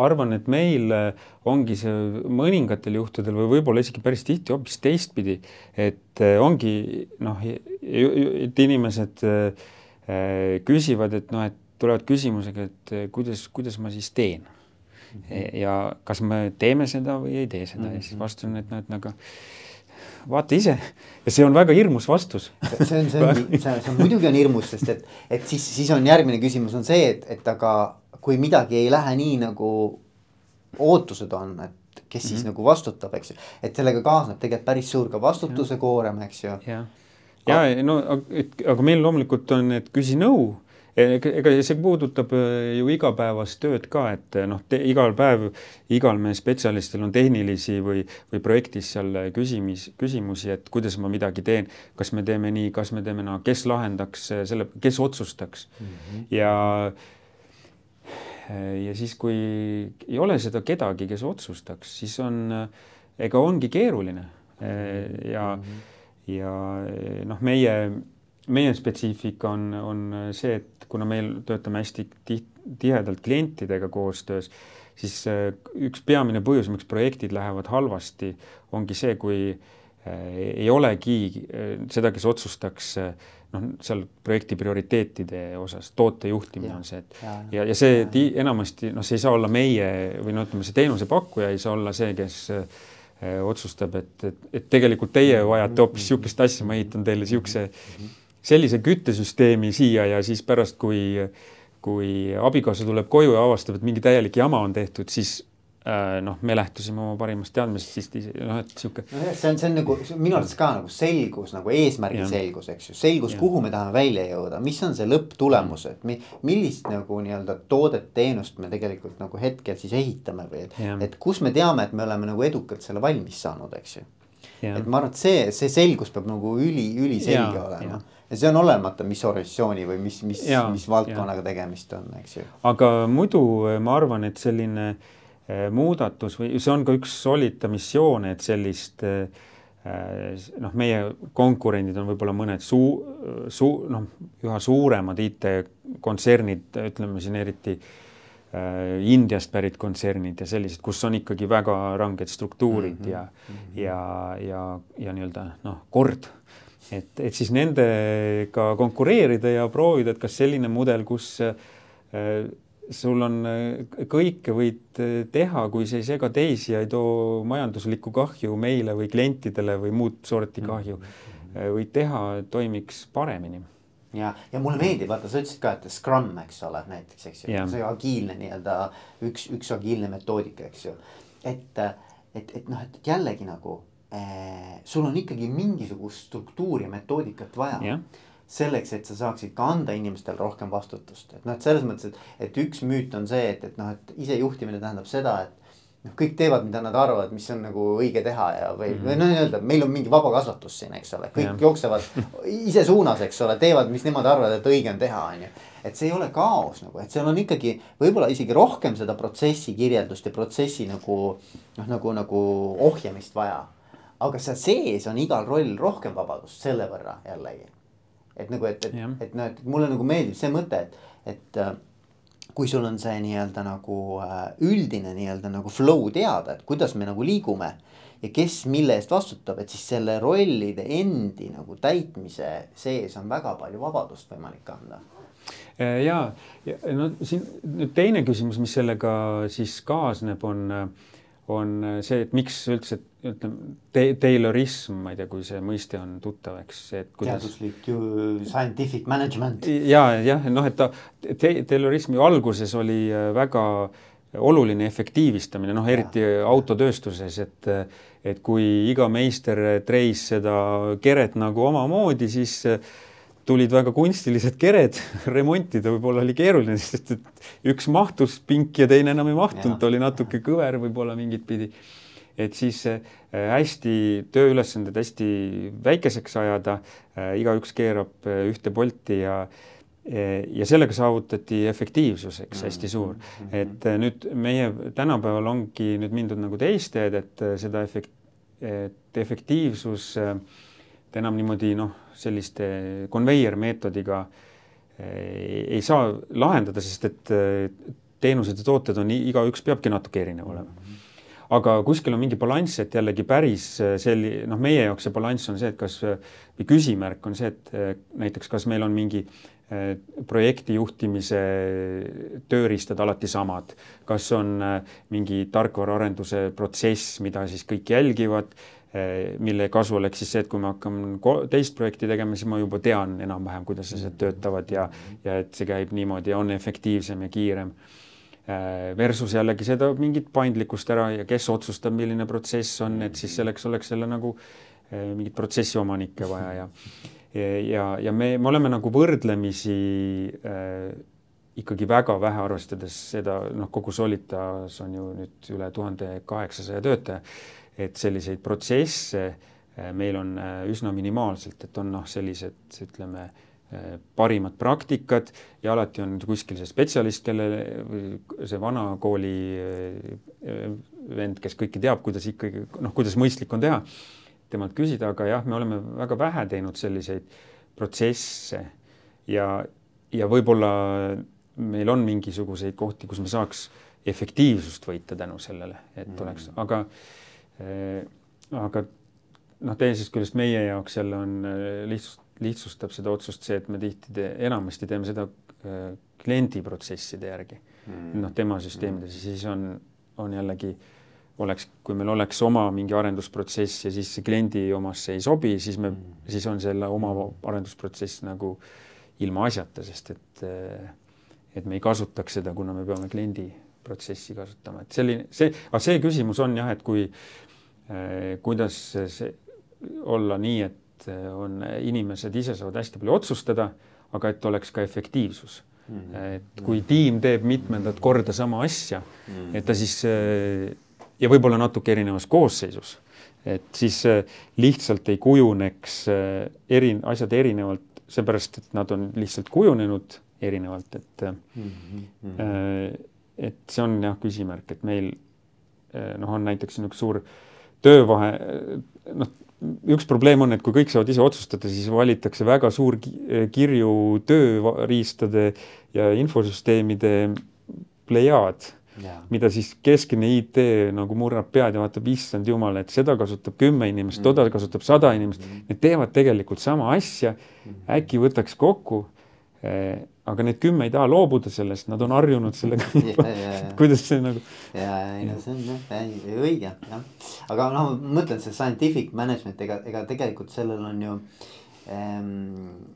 arvan, et meil äh, ongi see mõningatel juhtudel või võib-olla isegi päris tihti hoopis teistpidi, et äh, ongi noh, et inimesed küsivad, et noh, et tulevad küsimusega, et kuidas, kuidas ma siis teen. -hmm. ja kas me teeme seda või ei tee seda mm -hmm. ja siis mhm. vastus on, et noh, et nagu vaata ise ja see on väga hirmus vastus. see on, see on, see on muidugi on hirmus, sest et, et siis, siis on järgmine küsimus on see, et, et aga kui midagi ei lähe nii nagu ootused on, et kes siis mm -hmm. nagu vastutab, eks ju. et sellega kaasneb tegelikult päris suur ka vastutuse koorem, eks ju. ja, ja no aga meil loomulikult on, et küsi nõu ega see puudutab äh, ju igapäevast tööd ka, et äh, noh, igal päev igal meie spetsialistil on tehnilisi või, või projektis seal küsimis, küsimusi, et kuidas ma midagi teen, kas me teeme nii, kas me teeme naa no,, kes lahendaks selle, kes otsustaks mm -hmm. ja ja siis, kui ei ole seda kedagi, kes otsustaks, siis on, ega ongi keeruline ja mm, -hmm. ja noh, meie meie spetsiifika on, on see, et kuna meil töötame hästi tiht, tihedalt klientidega koostöös, siis äh, üks peamine põhjus, miks projektid lähevad halvasti, ongi see, kui äh, ei olegi äh, seda, kes otsustaks noh, seal projekti prioriteetide osas, toote juhtimine ja, on see, et ja, ja, ja see ja. enamasti noh, see ei saa olla meie või no ütleme, see teenusepakkuja ei saa olla see, kes otsustab, et, et, et tegelikult teie vajate hoopis niisugust asja, ma ehitan teile niisuguse mm -hmm sellise küttesüsteemi siia ja siis pärast, kui, kui abikaasa tuleb koju ja avastab, et mingi täielik jama on tehtud, siis äh, noh, me lähtusime oma parimast teadmisest, siis noh, et sihuke. nojah, see on, see on nagu minu arvates ka nagu selgus nagu eesmärgi ja. selgus, eks ju, selgus, kuhu me tahame välja jõuda, mis on see lõpptulemus, et mi, millist nagu nii-öelda toodet, teenust me tegelikult nagu hetkel siis ehitame või et, et kus me teame, et me oleme nagu edukalt selle valmis saanud, eks ju. et ma arvan, et see, see selgus peab nagu üli, üliselge olema. ja see on olemata, mis organisatsiooni või mis, mis, mis valdkonnaga ja. tegemist on, eks ju. aga muidu eh, ma arvan, et selline eh, muudatus või see on ka üks Solita missioon, et sellist eh, noh, meie konkurendid on võib-olla mõned suu-, suu-, noh, üha suuremad IT-kontsernid, ütleme siin eriti Indiast pärit kontsernid ja sellised, kus on ikkagi väga ranged struktuurid mm -hmm. ja mm, -hmm. ja, ja, ja nii-öelda noh, kord et, et siis nendega konkureerida ja proovida, et kas selline mudel, kus äh, sul on äh, kõike võid äh, teha, kui see ei sega teisi ja ei too majanduslikku kahju meile või klientidele või muud sorti mm. kahju, võid teha, toimiks paremini ja, ja mulle meeldib, vaata, sa ütlesid ka, et Scrum, eks ole, näiteks, eks ju, see agiilne nii-öelda üks, üks agiilne metoodika, eks ju. et, et, et noh, et jällegi nagu sul on ikkagi mingisugust struktuuri, metoodikat vaja yeah. selleks, et sa saaksid ka anda inimestele rohkem vastutust, et noh, et selles mõttes, et, et üks müüt on see, et, et noh, et isejuhtimine tähendab seda, et noh, kõik teevad, mida nad arvavad, mis on nagu õige teha ja, või mm, -hmm. või noh, nii-öelda meil on mingi vaba kasvatus siin, eks ole, kõik yeah. jooksevad ise suunas, eks ole, teevad, mis nemad arvavad, et õige on teha, on ju. et see ei ole kaos nagu, et seal on ikkagi võib-olla isegi rohkem seda protsessi kirjeldust ja protsessi nagu noh, nagu, nagu ohjamist vaja aga seal sees on igal roll rohkem vabadust selle võrra jällegi. et nagu, et, et, et noh, et mulle nagu meeldib see mõte, et, et äh, kui sul on see nii-öelda nagu äh, üldine nii-öelda nagu flow teada, et kuidas me nagu liigume ja kes mille eest vastutab, et siis selle rollide endi nagu täitmise sees on väga palju vabadust võimalik anda. Äh, ja, ja no siin nüüd teine küsimus, mis sellega siis kaasneb, on, on see, et miks üldse ütleme te, Taylorism, ma ei tea, kui see mõiste on tuttav, eks, et kuidas. teaduslik ju scientific management. ja, jah, noh, et ta te, Taylorismi alguses oli äh, väga oluline efektiivistamine, noh, eriti ja. autotööstuses, et et kui iga meister treis seda keret nagu omamoodi, siis äh, tulid väga kunstilised kered, remontida võib-olla oli keeruline, sest et üks mahtus pink ja teine enam ei mahtunud, oli natuke kõver võib-olla mingit pidi. Et siis äh, hästi tööülesanded hästi väikeseks ajada, äh, igaüks keerab äh, ühte polti ja ja sellega saavutati efektiivsus, eks, hästi suur. et nüüd meie tänapäeval ongi nüüd mindud nagu teist teed, et seda efekt-, et efektiivsus enam niimoodi noh, selliste konveier meetodiga ei saa lahendada, sest et teenused ja tooted on, igaüks peabki natuke erinev olema. Aga kuskil on mingi balanss, et jällegi päris äh, selli-, noh, meie jaoks see balanss on see, et kas või küsimärk on see, et näiteks kas meil on mingi projekti juhtimise tööriistad alati samad, kas on mingi tarkvaraarenduse protsess, mida siis kõik jälgivad, mille kasu oleks siis see, et kui ma hakkan teist projekti tegema, siis ma juba tean enam-vähem, kuidas asjad töötavad ja, ja et see käib niimoodi ja on efektiivsem ja kiirem. Äh, versus jällegi seda mingit paindlikkust ära ja kes otsustab, milline protsess on, et siis selleks oleks jälle nagu äh, mingit protsessi omanikke vaja ja ja, ja me, me oleme nagu võrdlemisi äh, ikkagi väga vähe, arvestades seda, noh, kogu Solitas on ju nüüd üle tuhande kaheksasaja töötaja, et selliseid protsesse äh, meil on äh, üsna minimaalselt, et on noh, sellised ütleme äh, parimad praktikad ja alati on kuskil see spetsialist, kelle, see vana kooli vend, kes kõike teab, kuidas ikkagi noh, kuidas mõistlik on teha, temalt küsida, aga jah, me oleme väga vähe teinud selliseid protsesse ja, ja võib-olla meil on mingisuguseid kohti, kus me saaks efektiivsust võita tänu sellele, et mm. oleks, aga äh, aga noh, teisest küljest meie jaoks jälle on eh, lihtsalt lihtsustab seda otsust see, et me tihti te, enamasti teeme seda äh, kliendi protsesside järgi. Mm.. noh, tema süsteemides ja siis on, on jällegi oleks, kui meil oleks oma mingi arendusprotsess ja siis see kliendi omasse ei sobi, siis me mm., siis on selle oma arendusprotsess nagu ilma asjata, sest et äh, et me ei kasutaks seda, kuna me peame kliendi protsessi kasutama, et selline, see, aga see küsimus on jah, et kui äh, kuidas see olla nii, et eh, on, inimesed ise saavad hästi palju otsustada, aga et oleks ka efektiivsus mm. -hmm. et kui tiim teeb mitmendat korda sama asja mm, -hmm. et ta siis eh, ja võib-olla natuke erinevas koosseisus, et siis eh, lihtsalt ei kujuneks eri, asjad erinevalt, seepärast et nad on lihtsalt kujunenud erinevalt, et mm -hmm. Et see on jah küsimärk, et meil noh, on näiteks niisugune suur töövahe, noh, üks probleem on, et kui kõik saavad ise otsustada, siis valitakse väga suur kirju tööriistade ja infosüsteemide plejaad, mida siis keskne IT nagu murrab pead ja vaatab, issand jumal, et seda kasutab kümme inimest mm, -hmm. toda kasutab sada inimest mm, -hmm. need teevad tegelikult sama asja mm, -hmm. äkki võtaks kokku eh, aga need kümme ei taha loobuda sellest, nad on harjunud sellega kuidas see nagu. ja, ei no see on jah, õige jah, aga noh, ma mõtlen see scientific management, ega, ega tegelikult sellel on ju ähm,.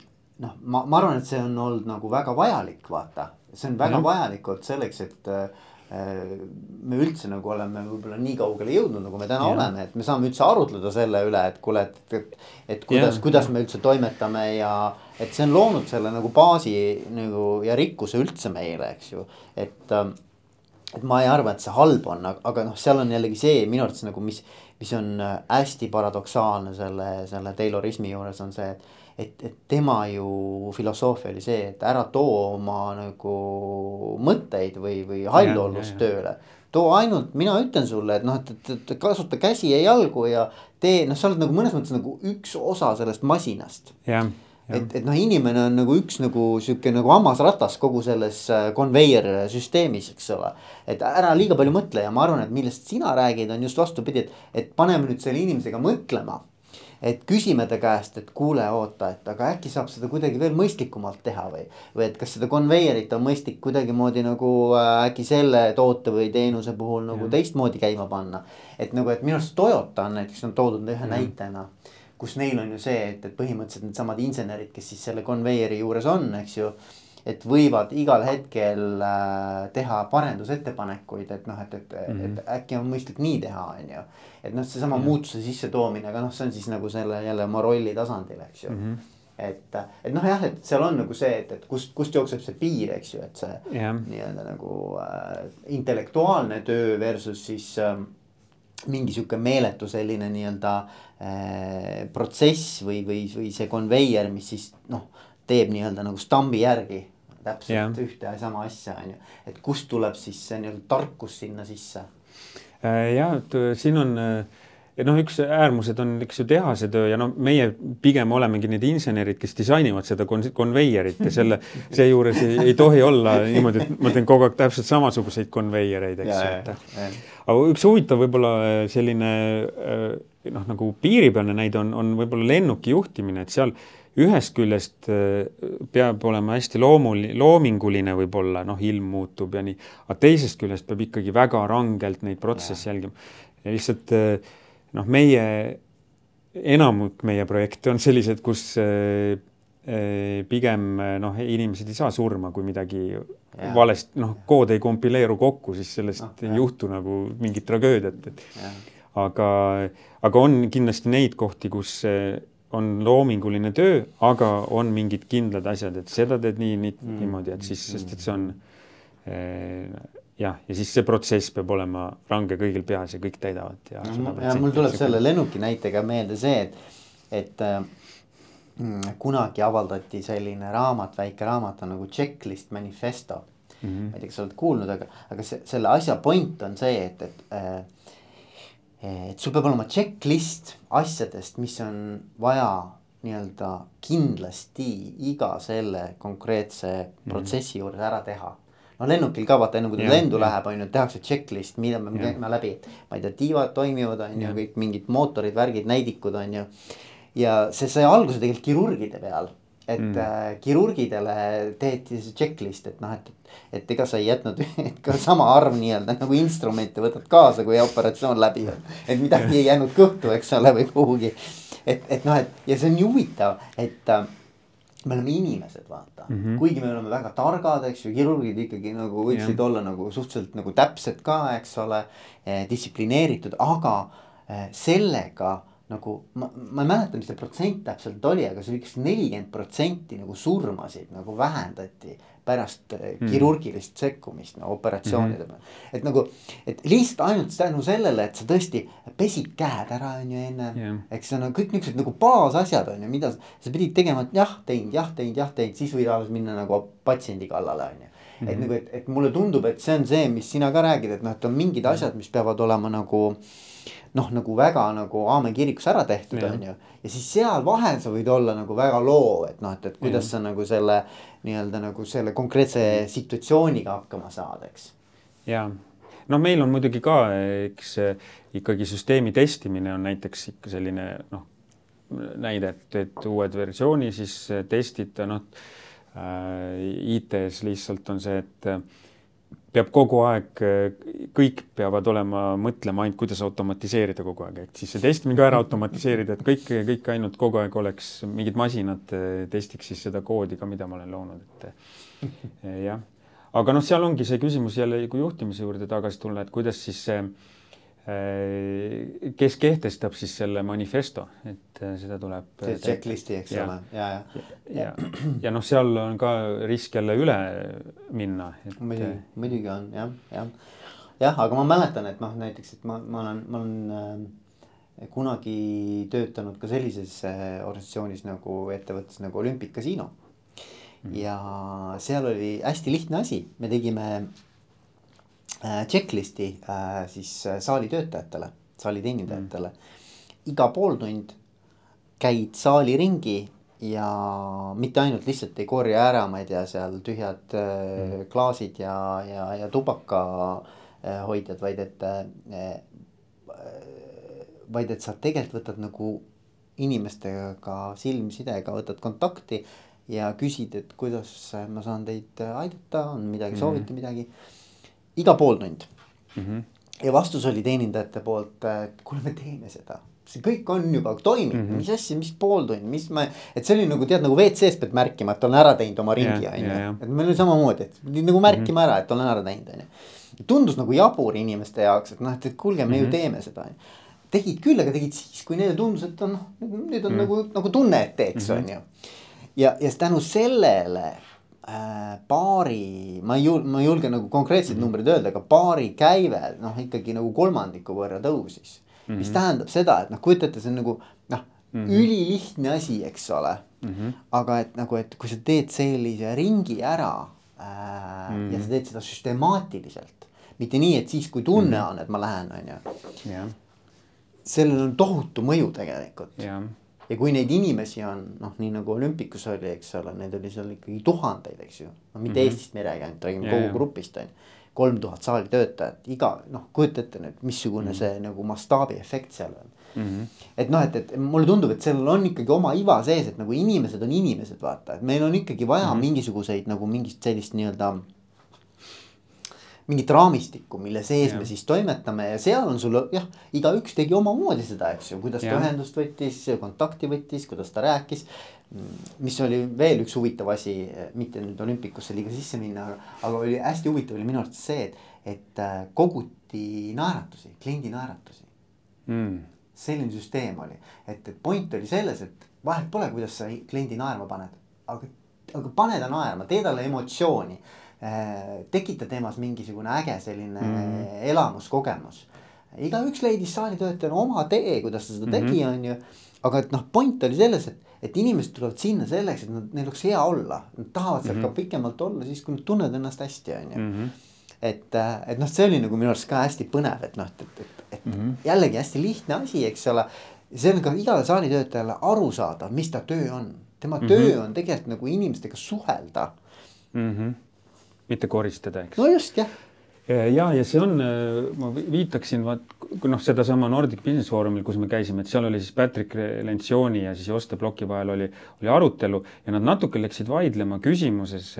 noh, ma, ma arvan, et see on olnud nagu väga vajalik, vaata, see on väga ja. vajalik olnud selleks, et äh, me üldse nagu oleme võib-olla nii kaugele jõudnud, nagu me täna ja. oleme, et me saame üldse arutleda selle üle, et kuule, et, et, et kuidas, kuidas me üldse toimetame ja. et see on loonud selle nagu baasi nagu ja rikkuse üldse meile, eks ju, et. et ma ei arva, et see halb on, aga noh, seal on jällegi see minu arvates nagu, mis, mis on hästi paradoksaalne selle, selle Taylorismi juures on see, et et, et tema ju filosoofia oli see, et ära too oma nagu mõtteid või, või hallollust tööle. too ainult, mina ütlen sulle, et noh, et, et, et kasuta käsi ja jalgu ja tee, noh, sa oled nagu mõnes mõttes nagu üks osa sellest masinast. et, et noh, inimene on nagu üks nagu sihuke nagu hammasratas kogu selles konveier äh, süsteemis, eks ole. et ära liiga palju mõtle ja ma arvan, et millest sina räägid, on just vastupidi, et, et paneme nüüd selle inimesega mõtlema et küsime ta käest, et kuule, oota, et aga äkki saab seda kuidagi veel mõistlikumalt teha või. või et kas seda konveierit on mõistlik kuidagimoodi nagu äh, äkki selle toote või teenuse puhul nagu ja. teistmoodi käima panna. et nagu, et minu arust Toyota on näiteks on toodud ühe ja. näitena kus neil on ju see, et, et põhimõtteliselt needsamad insenerid, kes siis selle konveieri juures on, eks ju et võivad igal hetkel äh, teha parendusettepanekuid, et noh, et, et mm, -hmm. et mhm. äkki on mõistlik nii teha, on ju. et noh, seesama mm -hmm. muutuse sissetoomine, aga noh, see on siis nagu selle jälle oma rolli tasandil, eks ju mm. -hmm et, et noh, jah, et seal on nagu see, et, et kust, kust jookseb see piir, eks ju, et see yeah. nii-öelda nagu äh, intellektuaalne töö versus siis äh, mingi sihuke meeletu selline nii-öelda äh, protsess või, või, või see konveier, mis siis noh teeb nii-öelda nagu stambi järgi täpselt Jah. ühte ja sama asja, on ju. et kust tuleb siis see nii-öelda tarkus sinna sisse? Äh, ja et äh, siin on äh, ja noh, üks äärmused on, eks ju, tehase töö ja no meie pigem olemegi need insenerid, kes disainivad seda kon-, konveierit ja selle, seejuures ei, ei tohi olla niimoodi, et ma teen kogu aeg täpselt samasuguseid konveiereid, eks ju, et aga üks huvitav võib-olla äh, selline äh, noh, nagu piiripealne näide on, on võib-olla lennuki juhtimine, et seal ühest küljest äh, peab olema hästi loomul-, loominguline võib-olla, noh, ilm muutub ja nii, aga teisest küljest peab ikkagi väga rangelt neid protsesse jälgima. ja lihtsalt noh, meie, enamik meie projekte on sellised, kus äh, äh, pigem noh, inimesed ei saa surma, kui midagi Jaa. valest, noh, kood ei kompileeru kokku, siis sellest Noh, ei juhtu nagu mingit tragöödiat, et jah, aga, aga on kindlasti neid kohti, kus on loominguline töö, aga on mingid kindlad asjad, et seda teed nii, nii mm. niimoodi, et siis, sest et see on eh, jah, ja siis see protsess peab olema range kõigil peas ja kõik täidavad ja. No, ja mul tuleb selle lennuki näitega meelde see, et, et äh, kunagi avaldati selline raamat, väike raamat on nagu Checklist Manifesto mm. -hmm. ma ei tea, kas sa oled kuulnud, aga, aga see, selle asja point on see, et, et äh, et sul peab olema checklist asjadest, mis on vaja nii-öelda kindlasti iga selle konkreetse protsessi juures ära teha. no lennukil ka vaata, enne kui ta lendu jah. läheb, on ju, tehakse checklist, mida me käime läbi, et ma ei tea, tiivad toimivad, on ju, kõik mingid mootorid, värgid, näidikud on ju. ja see sai alguse tegelikult kirurgide peal et mm. äh, kirurgidele tehti see checklist, et noh, et, et ega sa ei jätnud et ka sama arv nii-öelda nagu instrumente võtad kaasa, kui operatsioon läbi on. et midagi ei jäänud kõhtu, eks ole, või kuhugi. et, et noh, et ja see on nii huvitav, et äh, me oleme inimesed, vaata mm. -hmm. kuigi me oleme väga targad, eks ju, kirurgid ikkagi nagu võiksid Jah. olla nagu suhteliselt nagu täpsed ka, eks ole eh,. distsiplineeritud, aga eh, sellega nagu ma, ma ei mäleta, mis see protsent täpselt oli, aga see oli üks nelikümmend protsenti nagu surmasid nagu vähendati pärast Mm. kirurgilist sekkumist no, operatsioonide peal. et nagu, et lihtsalt ainult tänu sellele, et sa tõesti pesid käed ära, on ju enne Jah. eks see on kõik niuksed nagu baasasjad on ju, mida sa, sa pidid tegema, et jah, teinud, jah, teinud, jah, teinud, siis võid alles minna nagu patsiendi kallale on ju. et Mhm. nagu, et, et mulle tundub, et see on see, mis sina ka räägid, et noh, et on mingid asjad, mis peavad olema nagu. Noh, nagu väga nagu Aame kirikus ära tehtud, on ju, ja siis seal vahel sa võid olla nagu väga loov, et noh, et, et kuidas sa nagu selle. nii-öelda nagu selle konkreetse situatsiooniga hakkama saad, eks. ja noh, meil on muidugi ka, eks ikkagi süsteemi testimine on näiteks ikka selline noh, näide, et, et uued versiooni siis testida, noh äh, IT-s lihtsalt on see, et peab kogu aeg, kõik peavad olema, mõtlema ainult, kuidas automatiseerida kogu aeg, et siis see testimine ka ära automatiseerida, et kõik, kõik ainult kogu aeg oleks mingid masinad eh, testiks siis seda koodi ka, mida ma olen loonud, et eh, jah. Aga noh, seal ongi see küsimus jälle, kui juhtimise juurde tagasi tulla, et kuidas siis see, eh, kes kehtestab siis selle manifesto, et eh, seda tuleb. see checklist'i, eks Ja. ole, ja, ja. ja, ja noh, seal on ka risk jälle üle minna, et. muidugi, muidugi on jah, jah. jah, aga ma mäletan, et noh, näiteks, et ma, ma olen, ma olen äh, kunagi töötanud ka sellises äh, organisatsioonis nagu ettevõttes nagu Olympic Casino mm.. ja seal oli hästi lihtne asi, me tegime äh, checklist'i äh, siis äh, saali töötajatele, saali teenindajatele mm.. iga pooltund käid saali ringi ja mitte ainult lihtsalt ei korja ära, ma ei tea, seal tühjad äh, klaasid ja, ja, ja tubaka äh, hoidjad, vaid et äh,. vaid et sa tegelikult võtad nagu inimestega silmsidega võtad kontakti ja küsid, et kuidas ma saan teid aidata, on midagi Mhm. mm. soovite midagi. Iga pooltund Mm -hmm. ja vastus oli teenindajate poolt, kuule, me teeme seda. see kõik on juba toimib mm, Mhm. -hmm. mis asja, mis pooltund, mis ma, et see oli nagu tead nagu WC-s pead märkima, et olen ära teinud oma ringi, on ju. et meil oli samamoodi, et pidi nagu märkima ära, et olen ära teinud, on ju. tundus nagu jabur inimeste jaoks, et noh, et, et kuulge, me mm -hmm. ju teeme seda, on ju. tegid küll, aga tegid siis, kui neile tundus, et on nüüd on mm -hmm. nagu, nagu tunne, et teeks, on ju. ja, ja tänu sellele paari, ma ei jul-, ma ei julge nagu konkreetseid -hmm. numbreid öelda, aga paari käive noh, ikkagi nagu kolmandiku võrra tõusis mm. -hmm. mis tähendab seda, et noh, kujutate, see on nagu noh, mm -hmm. ülilihtne asi, eks ole mm. -hmm. aga et nagu, et kui sa teed sellise ringi ära äh, mm -hmm. ja sa teed seda süstemaatiliselt, mitte nii, et siis, kui tunne mm -hmm. on, et ma lähen, on ju. sellel on tohutu mõju tegelikult ja kui neid inimesi on noh, nii nagu olümpikus oli, eks ole, neid oli seal ikkagi tuhandeid, eks ju. no mitte mm -hmm. Eestist me ei räägi ainult, räägime kogu grupist on ju. kolm tuhat saali töötajat, iga noh, kujuta ette nüüd, missugune mm -hmm. see nagu mastaabiefekt seal on mm. -hmm. et noh, et, et mulle tundub, et sellel on ikkagi oma iva sees, et nagu inimesed on inimesed, vaata, et meil on ikkagi vaja mm -hmm. mingisuguseid nagu mingit sellist nii-öelda mingit raamistikku, mille sees ja. me siis toimetame ja seal on sul jah, igaüks tegi omamoodi seda, eks ju, kuidas ta ja. ühendust võttis, kontakti võttis, kuidas ta rääkis. mis oli veel üks huvitav asi, mitte nüüd olümpikusse liiga sisse minna, aga oli hästi huvitav oli minu arvates see, et, et äh, koguti naeratusi, kliendi naeratusi mm.. selline süsteem oli, et, et point oli selles, et vahet pole, kuidas sa kliendi naerma paned, aga, aga pane ta naerma, tee talle emotsiooni tekita temas mingisugune äge selline mm. elamuskogemus. igaüks leidis saalitöötajana oma tee, kuidas ta seda tegi, mhm. on ju. aga et noh, point oli selles, et, et inimesed tulevad sinna selleks, et nad, neil oleks hea olla, nad tahavad seal mm -hmm. ka pikemalt olla, siis kui nad tunnevad ennast hästi, on ju mhm. et, äh, et noh, see oli nagu minu arust ka hästi põnev, et noh, et, et, et, et mm -hmm. jällegi hästi lihtne asi, eks ole. see on ka igale saalitöötajale aru saada, mis ta töö on, tema mm -hmm. töö on tegelikult nagu inimestega suhelda mm. -hmm mitte koristada, eks. no just, jah ja, ja see on, ma viitaksin vaat noh, sedasama Nordic Business Forumil, kus me käisime, et seal oli siis Patrick Lencioni ja siis Joste Bloki vahel oli, oli arutelu ja nad natuke läksid vaidlema küsimuses,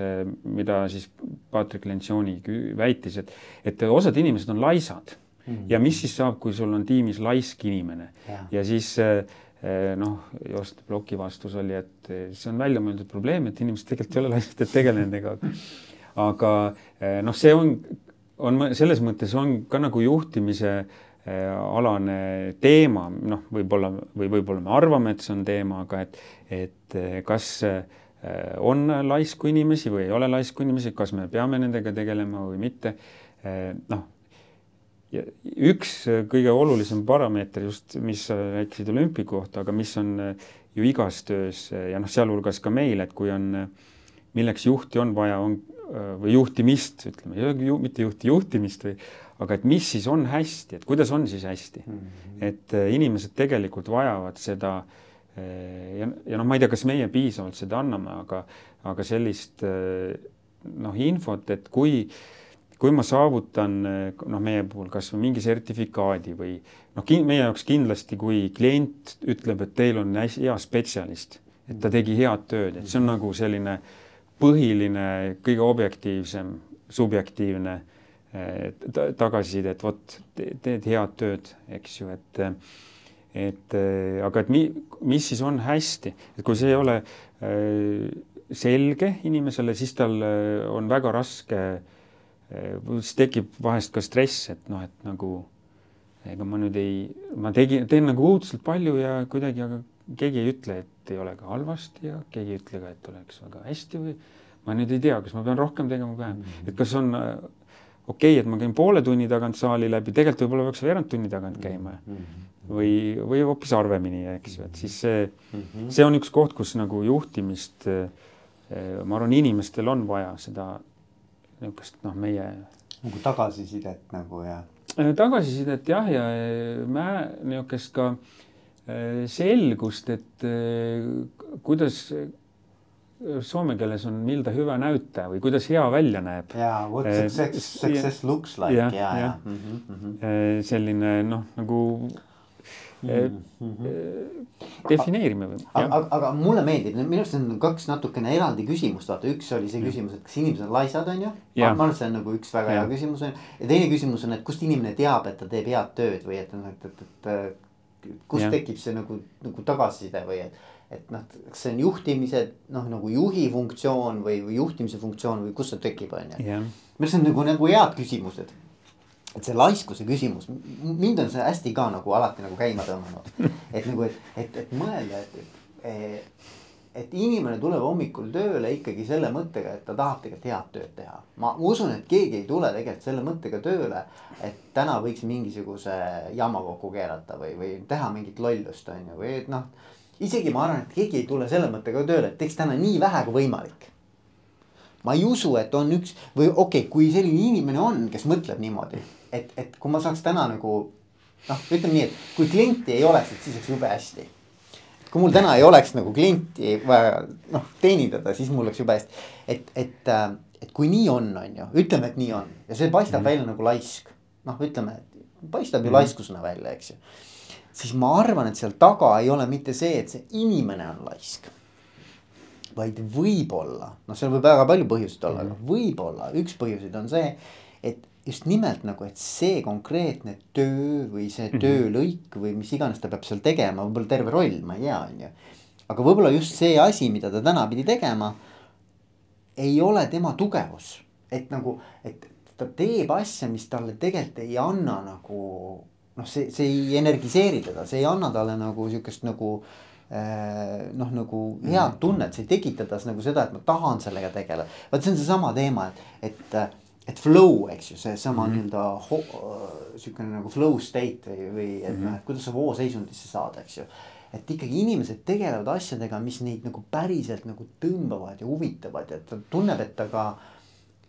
mida siis Patrick Lencioni väitis, et, et osad inimesed on laisad mm. -hmm. ja mis siis saab, kui sul on tiimis laisk inimene ja, ja siis noh, Joste Bloki vastus oli, et see on väljamõeldud probleem, et inimesed tegelikult ei ole laisad, et tegele nendega aga eh, noh, see on, on selles mõttes on ka nagu juhtimise eh, alane teema, noh, võib-olla või võib-olla me arvame, et see on teema, aga et, et eh, kas on laisku inimesi või ei ole laisku inimesi, kas me peame nendega tegelema või mitte. noh, üks kõige olulisem parameeter just, mis rääkisid olümpiku kohta, aga mis on ju igas töös ja noh, sealhulgas ka meil, et kui on, milleks juhti on vaja, on või juhtimist, ütleme mitte juhti, juhtimist või, aga et mis siis on hästi, et kuidas on siis hästi mm. -hmm. et äh, inimesed tegelikult vajavad seda äh, ja, ja noh, ma ei tea, kas meie piisavalt seda anname, aga, aga sellist noh, infot, et kui, kui ma saavutan noh, meie puhul kasvõi mingi sertifikaadi või noh, meie jaoks kindlasti, kui klient ütleb, et teil on hea spetsialist, et ta tegi head tööd, et see on nagu selline äh, põhiline, kõige objektiivsem, subjektiivne tagasiside, et vot teed head tööd, eks ju, et et aga et mi, mis siis on hästi, et kui see ei ole selge inimesele, siis tal on väga raske, siis tekib vahest ka stress, et noh, et nagu ega ma nüüd ei, ma tegin, teen nagu õudselt palju ja kuidagi, aga keegi ei ütle, et ei ole ka halvasti ja keegi ei ütle ka, et oleks väga hästi või ma nüüd ei tea, kas ma pean rohkem tegema või vähem -hmm. et kas on äh, okei okay,, et ma käin poole tunni tagant saali läbi, tegelikult võib-olla peaks veerand tunni tagant käima mm -hmm. või, või hoopis harvemini, eks ju, et siis see mm, -hmm. see on üks koht, kus nagu juhtimist äh, ma arvan, inimestel on vaja seda niisugust noh, meie nagu tagasisidet nagu ja äh, tagasisidet jah, ja mä niisugust ka selgust, et kuidas soome keeles on miltä hyvä näyttää või kuidas hea välja näeb. jaa, what success, success looks like ja, ja, ja. Mm -hmm. selline noh, nagu mm -hmm. defineerime või. aga, aga mulle meeldib, minu arust on kaks natukene eraldi küsimust, vaata, üks oli see küsimus, et kas inimesed on laisad, on ju. ma arvan, et see on nagu üks väga ja. hea küsimus on ja teine küsimus on, et kust inimene teab, et ta teeb head tööd või et, et, et, et kust ja. tekib see nagu, nagu tagasiside või et et noh, kas see on juhtimise noh, nagu juhi funktsioon või, või juhtimise funktsioon või kust see tekib, on ju. minu arust on nagu, nagu head küsimused. et see laiskuse küsimus, mind on see hästi ka nagu alati nagu käima tõmmanud. et nagu, et, et, et mõelda, et, et, et inimene tuleb hommikul tööle ikkagi selle mõttega, et ta tahab tegelikult head tööd teha. ma usun, et keegi ei tule tegelikult selle mõttega tööle, et täna võiks mingisuguse jama kokku keerata või, või teha mingit lollust, on ju, või et noh. isegi ma arvan, et keegi ei tule selle mõttega tööle, et teeks täna nii vähe kui võimalik. ma ei usu, et on üks või okei okay,, kui selline inimene on, kes mõtleb niimoodi, et, et kui ma saaks täna nagu noh, ütleme nii, et kui klienti ei oleks, et siis oleks jube hästi kui mul täna ei oleks nagu klienti vaja noh teenindada, siis mul oleks jube hästi. et, et, äh, et kui nii on, on ju, ütleme, et nii on ja see paistab mm -hmm. välja nagu laisk. noh, ütleme, et paistab ju mm -hmm. laiskusena välja, eks ju. siis ma arvan, et seal taga ei ole mitte see, et see inimene on laisk. vaid võib-olla, noh, seal võib väga palju põhjuseid olla mm, -hmm. aga võib-olla üks põhjuseid on see, et just nimelt nagu, et see konkreetne töö või see mm -hmm. töölõik või mis iganes ta peab seal tegema, võib-olla terve roll, ma ei tea, on ju. aga võib-olla just see asi, mida ta täna pidi tegema, ei ole tema tugevus, et nagu, et ta teeb asja, mis talle tegelikult ei anna nagu noh, see, see ei energiseeri teda, see ei anna talle nagu sihukest nagu äh, noh, nagu head mhm. tunnet, see ei tekita tas nagu seda, et ma tahan sellega tegeleda. vot see on seesama teema, et, et et flow, eks ju, seesama mm -hmm. nii-öelda sihukene nagu flow state või, või et mm -hmm. noh, et kuidas sa vooseisundisse saad, eks ju. et ikkagi inimesed tegelevad asjadega, mis neid nagu päriselt nagu tõmbavad ja huvitavad ja ta tunneb, et ta ka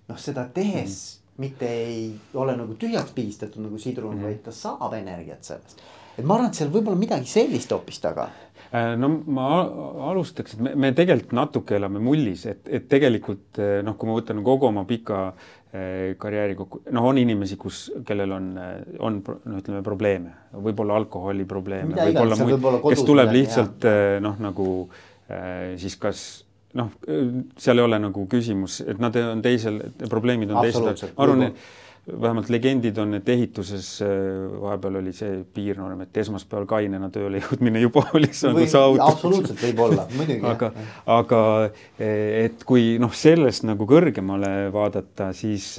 noh, seda tehes mm -hmm. mitte ei ole nagu tühjaks pigistatud nagu sidrun mm, -hmm. vaid ta saab energiat sellest. et ma arvan, et seal võib olla midagi sellist hoopis taga Äh, no ma alustaks, et me, me tegelikult natuke elame mullis, et, et tegelikult äh, noh, kui ma võtan kogu oma pika äh, karjääri kokku, noh, on inimesi, kus, kellel on, on noh, ütleme probleeme, võib-olla alkoholiprobleeme, võib-olla muid, kes tuleb lihtsalt noh, nagu siis kas noh, seal ei ole nagu küsimus, et nad on teisel, probleemid on teised, ma arvan, et vähemalt legendid on, et ehituses äh, vahepeal oli see piirnorm, et esmaspäeval kainena tööle jõudmine juba oli nagu saavutus. absoluutselt võib olla, muidugi. aga, aga et kui noh, sellest nagu kõrgemale vaadata, siis,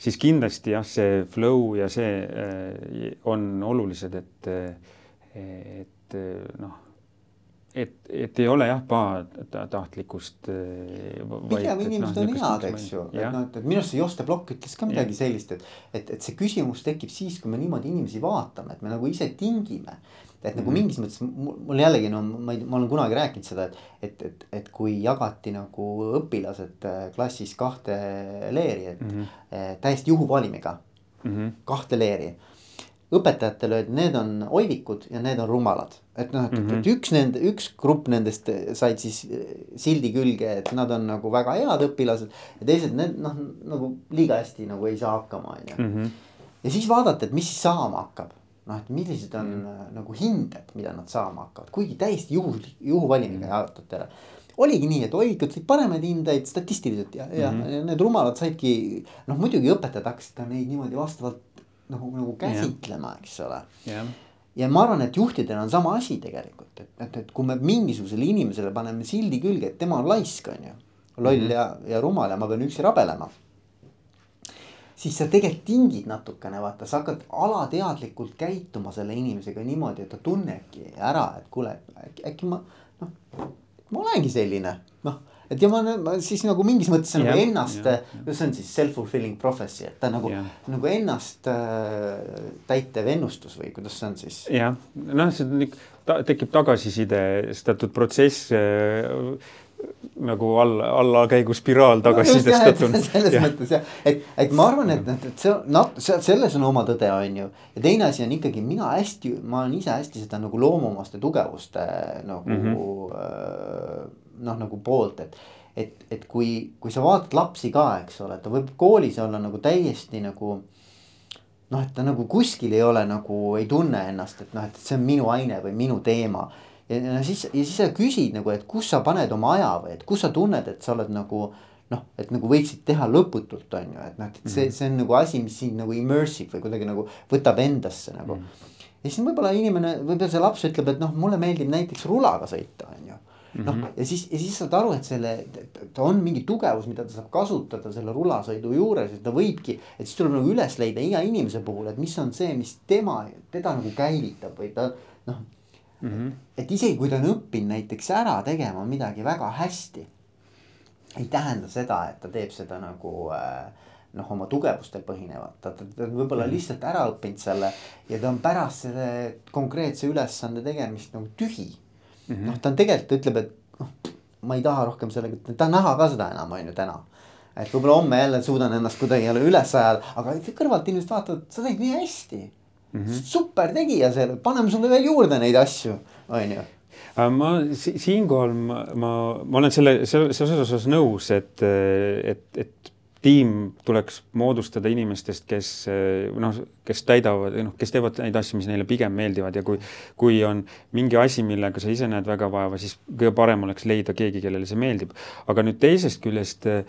siis kindlasti jah, see flow ja see äh, on olulised, et, et noh et, et ei ole jah pahatahtlikkust. Eh, pigem inimesed no, on head, eks ju, et noh, et, minu arust see Joste Blokk ütles ka midagi ja. sellist, et, et, et see küsimus tekib siis, kui me niimoodi inimesi vaatame, et me nagu ise tingime. et nagu mm mingis mõttes mul jällegi no ma ei, ma olen kunagi rääkinud seda, et, et, et, et kui jagati nagu õpilased äh, klassis kahte leeri, et mm -hmm. täiesti juhuvalimiga mm -hmm. kahte leeri õpetajatele öeldi, need on oivikud ja need on rumalad. et noh, et mm, -hmm. et üks nende, üks grupp nendest said siis sildi külge, et nad on nagu väga head õpilased. ja teised need noh, nagu liiga hästi nagu ei saa hakkama, on ju. Mhm. ja siis vaadata, et mis siis saama hakkab. noh, et millised on mm -hmm. nagu hinded, mida nad saama hakkavad, kuigi täiesti juhus, juhuvalimiga mm -hmm. jaotati ära oligi nii, et oivikud said paremaid hindeid statistiliselt ja, ja mm -hmm. need rumalad saidki. noh, muidugi õpetajad hakkasid ka neid niimoodi vastavalt nagu, nagu käsitlema, eks ole yeah. ja ma arvan, et juhtidel on sama asi tegelikult, et, et, et kui me mingisugusele inimesele paneme sildi külge, et tema on laisk, on ju. loll mm -hmm. ja, ja rumal ja ma pean üksi rabelema. siis sa tegelikult tingid natukene, vaata, sa hakkad alateadlikult käituma selle inimesega niimoodi, et ta tunnebki ära, et kuule, äkki, ma noh, ma olengi selline, noh et ja ma, ma siis nagu mingis mõttes yeah, nagu ennast yeah,, yeah. see on siis self-fulfilling prophecy, et ta nagu yeah., nagu ennast äh, täitev ennustus või kuidas see on siis? jah, noh, see on ikka ta,, tekib tagasiside, teatud protsess äh, nagu alla, allakäigu spiraal tagasisidestatud no,. selles ja. mõttes jah, et, et ma arvan, et, et, see noh, selles on oma tõde, on ju. ja teine asi on ikkagi mina hästi, ma olen ise hästi seda nagu loomuomaste tugevuste nagu mm -hmm. äh, noh, nagu poolt, et. et, et kui, kui sa vaatad lapsi ka, eks ole, ta võib koolis olla nagu täiesti nagu. noh, et ta nagu kuskil ei ole nagu ei tunne ennast, et noh, et see on minu aine või minu teema. ja, ja siis, ja siis sa küsid nagu, et kus sa paned oma aja või et kus sa tunned, et sa oled nagu noh, et nagu võiksid teha lõputult, on ju, et noh, et see, mhm. see on nagu asi, mis sind nagu immersive või kuidagi nagu võtab endasse nagu mm. -hmm. ja siis võib-olla inimene, võib-olla see laps ütleb, et noh, mulle meeldib näiteks rulaga sõita, on ju noh mm -hmm. ja siis, ja siis saad aru, et selle, ta on mingi tugevus, mida ta saab kasutada selle rulasõidu juures, et ta võibki. et siis tuleb nagu üles leida iga inimese puhul, et mis on see, mis tema, teda nagu käivitab või ta noh. mm. -hmm. et isegi kui ta on õppinud näiteks ära tegema midagi väga hästi. ei tähenda seda, et ta teeb seda nagu äh, noh, oma tugevustel põhinevat, ta, ta, ta on võib-olla mm lihtsalt ära õppinud selle ja ta on pärast selle konkreetse ülesande tegemist nagu tühi mm -hmm.. noh, ta on tegelikult ütleb, et noh, ma ei taha rohkem sellega, ta ei taha näha ka seda enam, on ju täna et võib-olla homme jälle suudan ennast kuidagi jälle üles ajada, aga kõrvalt inimesed vaatavad, sa tegid nii hästi mm. -hmm. super tegija seal, paneme sulle veel juurde neid asju, on ju ma siinkohal ma, ma, ma olen selle, selles osas nõus, et, et, et tiim tuleks moodustada inimestest, kes noh, kes täidavad, noh, kes teevad neid asju, mis neile pigem meeldivad ja kui, kui on mingi asi, millega sa ise näed väga vaeva, siis kõige parem oleks leida keegi, kellele see meeldib. aga nüüd teisest küljest äh,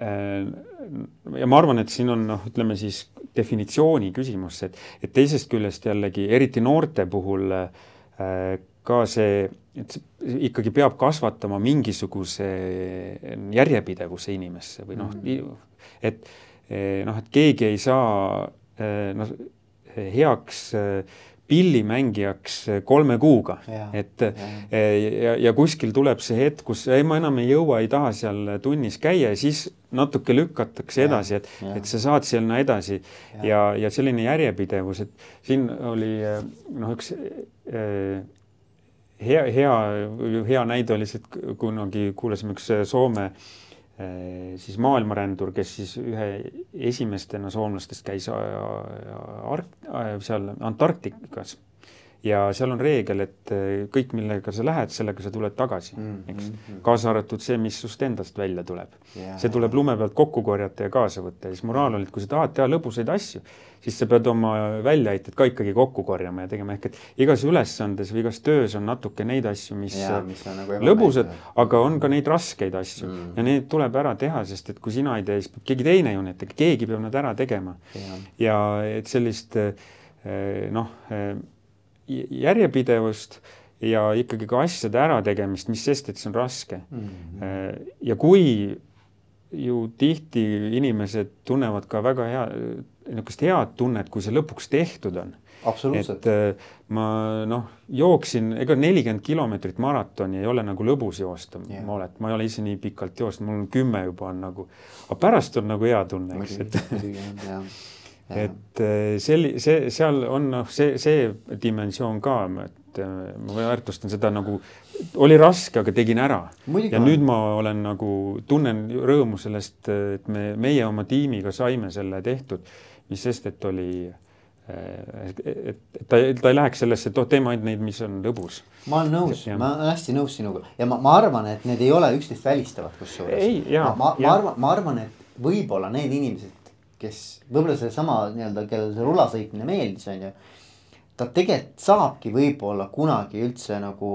äh, ja ma arvan, et siin on noh, ütleme siis definitsiooni küsimus, et, et teisest küljest jällegi eriti noorte puhul äh, ka see et ikkagi peab kasvatama mingisuguse järjepidevuse inimesse või noh mm -hmm., et eh, noh, et keegi ei saa eh, noh, heaks eh, pillimängijaks kolme kuuga, et ja. ja, ja kuskil tuleb see hetk, kus ei, ma enam ei jõua, ei taha seal tunnis käia ja siis natuke lükatakse edasi, et, et sa saad sinna edasi. Ja, ja, ja selline järjepidevus, et siin oli noh, üks hea, hea, hea näide oli see, et kunagi kuulasime üks Soome eh, siis maailmarändur, kes siis ühe esimestena soomlastest käis Ark-, seal Antarktikas ja seal on reegel, et eh, kõik, millega sa lähed, sellega sa tuled tagasi mm, -hmm. eks. Mm. kaasa arvatud see, mis sust endast välja tuleb yeah.. see tuleb lume pealt kokku korjata ja kaasa võtta ja siis moraal oli, et kui sa tahad teha lõbusaid asju, siis sa pead oma väljaheited ka ikkagi kokku korjama ja tegema, ehk et igas ülesandes või igas töös on natuke neid asju, mis, ja, mis on nagu lõbusad, aga on ka neid raskeid asju mm. ja need tuleb ära teha, sest et kui sina ei tee, siis peab keegi teine ju need tegema, keegi peab nad ära tegema. ja et sellist eh, noh eh, järjepidevust ja ikkagi ka asjade ärategemist, mis sest, et see on raske mm. -hmm. ja kui ju tihti inimesed tunnevad ka väga hea, niisugust head tunnet, kui see lõpuks tehtud on. et äh, ma noh, jooksin, ega nelikümmend kilomeetrit maratoni ei ole nagu lõbus joosta yeah., ma olen, ma ei ole ise nii pikalt jooksnud, mul on kümme juba on nagu, aga pärast on nagu hea tunne, eks, et et äh, selli-, see, seal on noh, see, see dimensioon ka, et äh, ma väärtustan seda nagu, oli raske, aga tegin ära. ja nüüd ma olen nagu, tunnen rõõmu sellest, et me, meie oma tiimiga saime selle tehtud, mis sest, et oli äh, et, et ta, ta ei läheks sellesse, et oh, teeme ainult neid, mis on lõbus. ma olen nõus, ma olen hästi nõus sinuga ja ma, ma arvan, et need ei ole üksteist välistavad kusjuures. ma, ma, ma arvan, ma arvan, et võib-olla need inimesed, kes võib-olla seesama nii-öelda, kellele see rulasõitmine meeldis, on ju. ta tegelikult saabki võib-olla kunagi üldse nagu,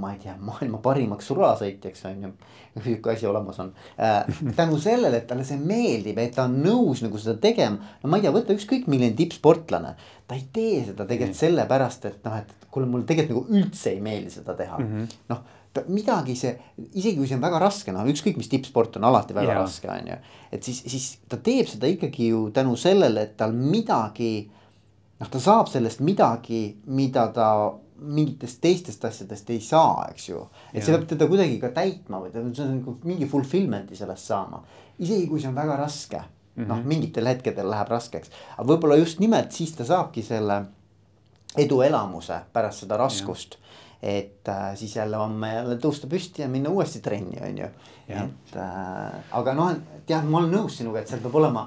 ma ei tea, maailma parimaks rulasõitjaks on ju. sihuke asi olemas on äh,. tänu sellele, et talle see meeldib, et ta on nõus nagu seda tegema. no ma ei tea, võta ükskõik milline tippsportlane. ta ei tee seda tegelikult sellepärast, et noh, et kuule, mulle tegelikult nagu üldse ei meeldi seda teha mm -hmm. noh midagi see, isegi kui see on väga raske, noh ükskõik mis tippsport on alati väga yeah. raske, on ju. et siis, siis ta teeb seda ikkagi ju tänu sellele, et tal midagi. noh, ta saab sellest midagi, mida ta mingitest teistest asjadest ei saa, eks ju. et yeah. see peab teda kuidagi ka täitma või ta, see on nagu mingi fulfillment'i sellest saama. isegi kui see on väga raske mm -hmm., noh mingitel hetkedel läheb raskeks, aga võib-olla just nimelt siis ta saabki selle eduelamuse pärast seda raskust yeah et äh, siis jälle homme jälle tõusta püsti ja minna uuesti trenni, on ju. et äh, aga noh, et jah, ma olen nõus sinuga, et seal peab olema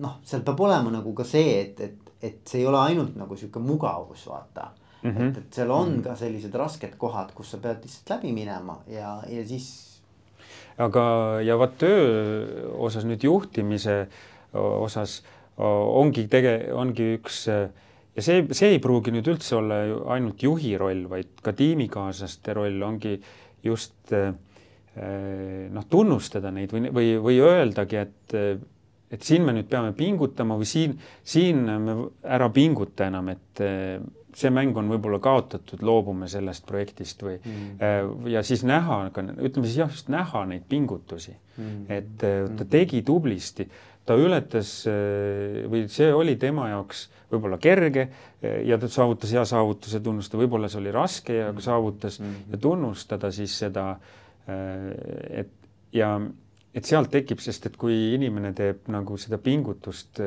noh, seal peab olema nagu ka see, et, et, et see ei ole ainult nagu sihuke mugavus, vaata mm. -hmm. et, et seal on mm -hmm. ka sellised rasked kohad, kus sa pead lihtsalt läbi minema ja, ja siis. aga, ja vot töö osas nüüd juhtimise osas ongi tege-, ongi üks äh, ja see, see ei pruugi nüüd üldse olla ju ainult juhi roll, vaid ka tiimikaaslaste roll ongi just eh, noh, tunnustada neid või, või, või öeldagi, et, et siin me nüüd peame pingutama või siin, siin me ära pinguta enam, et see mäng on võib-olla kaotatud, loobume sellest projektist või mm. ja siis näha ütleme siis jah, just näha neid pingutusi mm., et ta mm. tegi tublisti, ta ületas või see oli tema jaoks võib-olla kerge ja ta saavutas hea saavutuse, tunnustada, võib-olla see oli raske ja mm. saavutas mm. ja tunnustada siis seda, et ja et sealt tekib, sest et kui inimene teeb nagu seda pingutust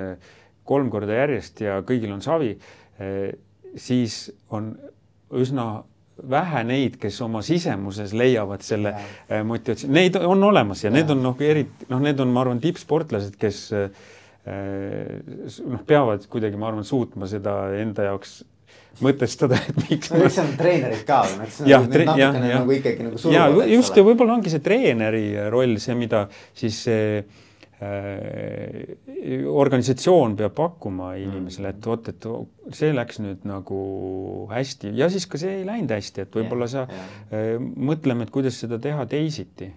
kolm korda järjest ja kõigil on savi siis on üsna vähe neid, kes oma sisemuses leiavad selle ja. motivatsiooni, neid on olemas ja, ja. need on noh, eriti noh, need on, ma arvan, tippsportlased, kes noh, peavad kuidagi, ma arvan, suutma seda enda jaoks mõtestada, et miks no,. eks seal on treenerid ka, noh, jah, tre, jah, jah. nagu ikkagi nagu suruvad. ja just ja võib-olla ongi see treeneri roll see, mida siis see Äh, organisatsioon peab pakkuma inimesele, et vot, et see läks nüüd nagu hästi ja siis ka see ei läinud hästi, et võib-olla sa yeah, yeah. mõtleme, et kuidas seda teha teisiti.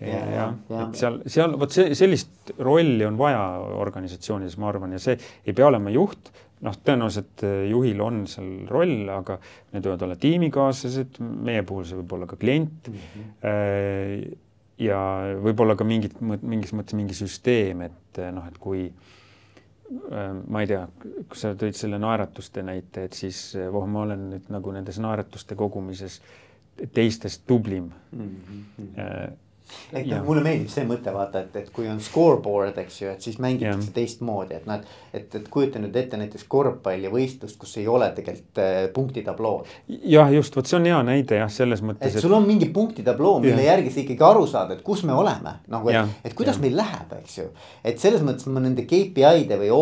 ja, ja, ja, et seal, seal vot see, sellist rolli on vaja organisatsioonides, ma arvan, ja see ei pea olema juht, noh, tõenäoliselt äh, juhil on seal roll, aga need võivad olla tiimikaaslased, meie puhul see võib olla ka klient mm. -hmm ja võib-olla ka mingit, mingis mõttes mingi süsteem, et noh, et kui äh, ma ei tea, kui sa tõid selle naeratuste näite, et siis voh, ma olen nüüd nagu nendes naeratuste kogumises teistest tublim mm. -hmm et noh, mulle meeldib see mõte vaata, et, et kui on scoreboard, eks ju, et siis mängitakse teistmoodi, et noh, et, et, et kujuta nüüd ette näiteks korvpallivõistlust, kus ei ole tegelikult äh, punktitablood. jah, just vot see on hea näide jah, selles mõttes. et sul on mingi punktitabloo, mille ja. järgi sa ikkagi aru saad, et kus me oleme nagu, et, et kuidas ja. meil läheb, eks ju. et selles mõttes ma nende KPI-de või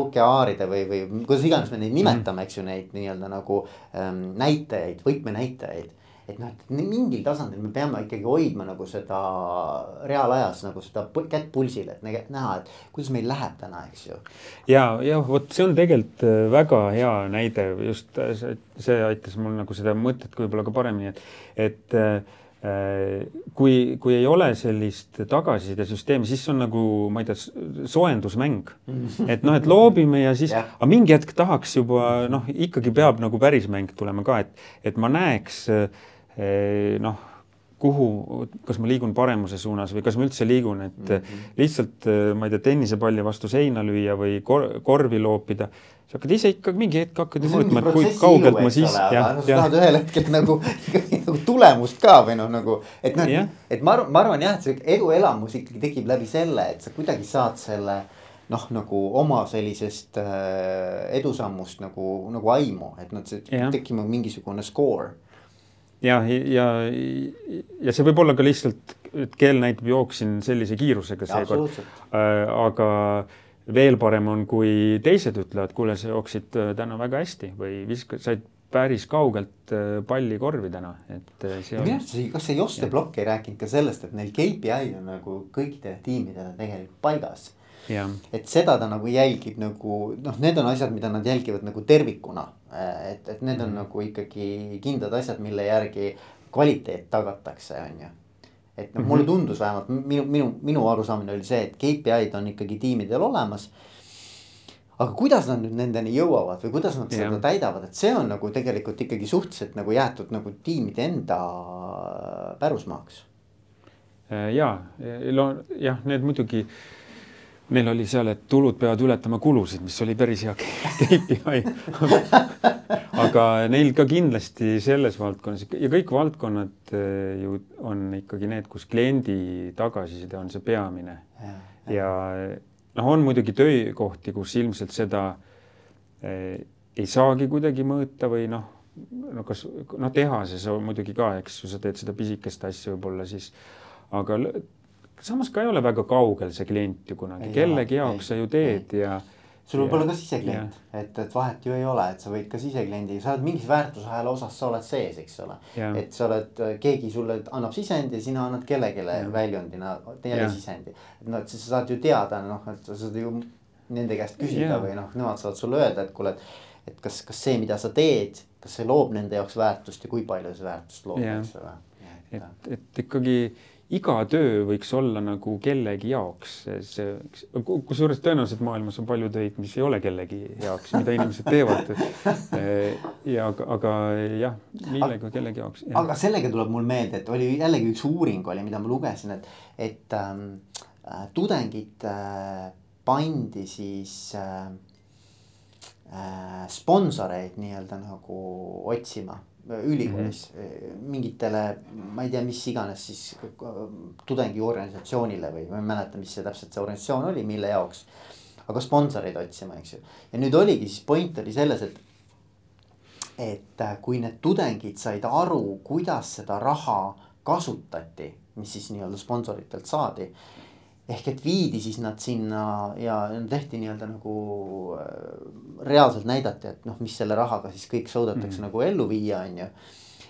OKR-ide või, või kuidas iganes me neid nimetame mm, -hmm. eks ju, neid nii-öelda nagu ähm, näitajaid, võtmenäitajaid et noh, et mingil tasandil me peame ikkagi hoidma nagu seda reaalajas nagu seda kätt pulsil, et näha, et kuidas meil läheb täna, eks ju. ja, ja vot see on tegelikult äh, väga hea näide, just äh, see, see aitas mul nagu seda mõtet võib-olla ka paremini, et, et äh, kui, kui ei ole sellist tagasisidesüsteemi, siis on nagu, ma ei tea, soojendusmäng. et noh, et loobime ja siis, aga mingi hetk tahaks juba noh, ikkagi peab nagu päris mäng tulema ka, et, et ma näeks äh, noh, kuhu, kas ma liigun paremuse suunas või kas ma üldse liigun, et mm -hmm. lihtsalt ma ei tea, tennisepalli vastu seina lüüa või kor korvi loopida. sa hakkad ise ikka mingi hetk hakkad ju mõõtma, et kui kaugelt ma siis. sa tahad ühel hetkel nagu nagu tulemust ka või noh, nagu et noh, et ma arvan, ma arvan jah, et see eduelamus ikkagi tekib läbi selle, et sa kuidagi saad selle noh, nagu oma sellisest äh, edusammust nagu, nagu aimu, et noh, see tekib mingisugune skoor ja, ja, ja see võib olla ka lihtsalt, et kell näitab, jooksin sellise kiirusega seekord. Äh, aga veel parem on, kui teised ütlevad, kuule, sa jooksid äh, täna väga hästi või viska-, said päris kaugelt äh, palli korvi täna, et see on. minu arust, kas see Joste Blokk ei rääkinud ka sellest, et neil KPI on nagu kõikidele tiimidele tegelikult paigas et seda ta nagu jälgib nagu noh, need on asjad, mida nad jälgivad nagu tervikuna. et, et need on mm. nagu ikkagi kindlad asjad, mille järgi kvaliteet tagatakse, on ju. et noh, mulle mhm. tundus vähemalt minu, minu, minu arusaamine oli see, et KPI-d on ikkagi tiimidel olemas aga kuidas nad nüüd nendeni jõuavad või kuidas nad seda täidavad, et see on nagu tegelikult ikkagi suhteliselt nagu jäetud nagu tiimide enda pärusmaaks. ja, jah, need muidugi Neil oli seal, et tulud peavad ületama kulusid, mis oli päris hea KPI aga neil ka kindlasti selles valdkonnas ja kõik valdkonnad eh, ju on ikkagi need, kus kliendi tagasiside on see peamine. ja noh, on muidugi töökohti, kus ilmselt seda eh, ei saagi kuidagi mõõta või noh, no kas noh, tehases muidugi ka, eks ju, sa teed seda pisikest asja võib-olla siis, aga samas ka ei ole väga kaugel see klient ju kunagi, kellegi jaoks sa ju teed ei. ja sul võib olla ka siseklient, et, et vahet ju ei ole, et sa võid ka sisekliendi, sa oled mingis väärtusahela osas, sa oled sees, eks ole. et sa oled, keegi sulle annab sisendi ja sina annad kellelegi väljundina teile sisendi. et noh, et siis sa saad ju teada, noh, et sa saad ju nende käest küsida ja. või noh, nemad saavad sulle öelda, et kuule, et. et kas, kas see, mida sa teed, kas see loob nende jaoks väärtust ja kui palju see väärtust loob, eks ole. et, et ikkagi iga töö võiks olla nagu kellegi jaoks, see, kusjuures tõenäoliselt maailmas on palju töid, mis ei ole kellegi jaoks, mida inimesed teevad. ja aga, aga jah, millega kellegi jaoks. aga sellega tuleb mul meelde, et oli jällegi üks uuring oli, mida ma lugesin, et, et ähm, äh, tudengid äh, pandi siis äh, äh, sponsoreid nii-öelda nagu otsima ülikoolis mm -hmm. mingitele, ma ei tea, mis iganes siis tudengiorganisatsioonile või ma ei mäleta, mis see täpselt see organisatsioon oli, mille jaoks. aga sponsoreid otsima, eks ju, ja nüüd oligi siis point oli selles, et. et äh, kui need tudengid said aru, kuidas seda raha kasutati, mis siis nii-öelda sponsoritelt saadi ehk et viidi siis nad sinna ja tehti nii-öelda nagu äh, reaalselt näidati, et noh, mis selle rahaga siis kõik suudetakse mm. nagu ellu viia, on ju.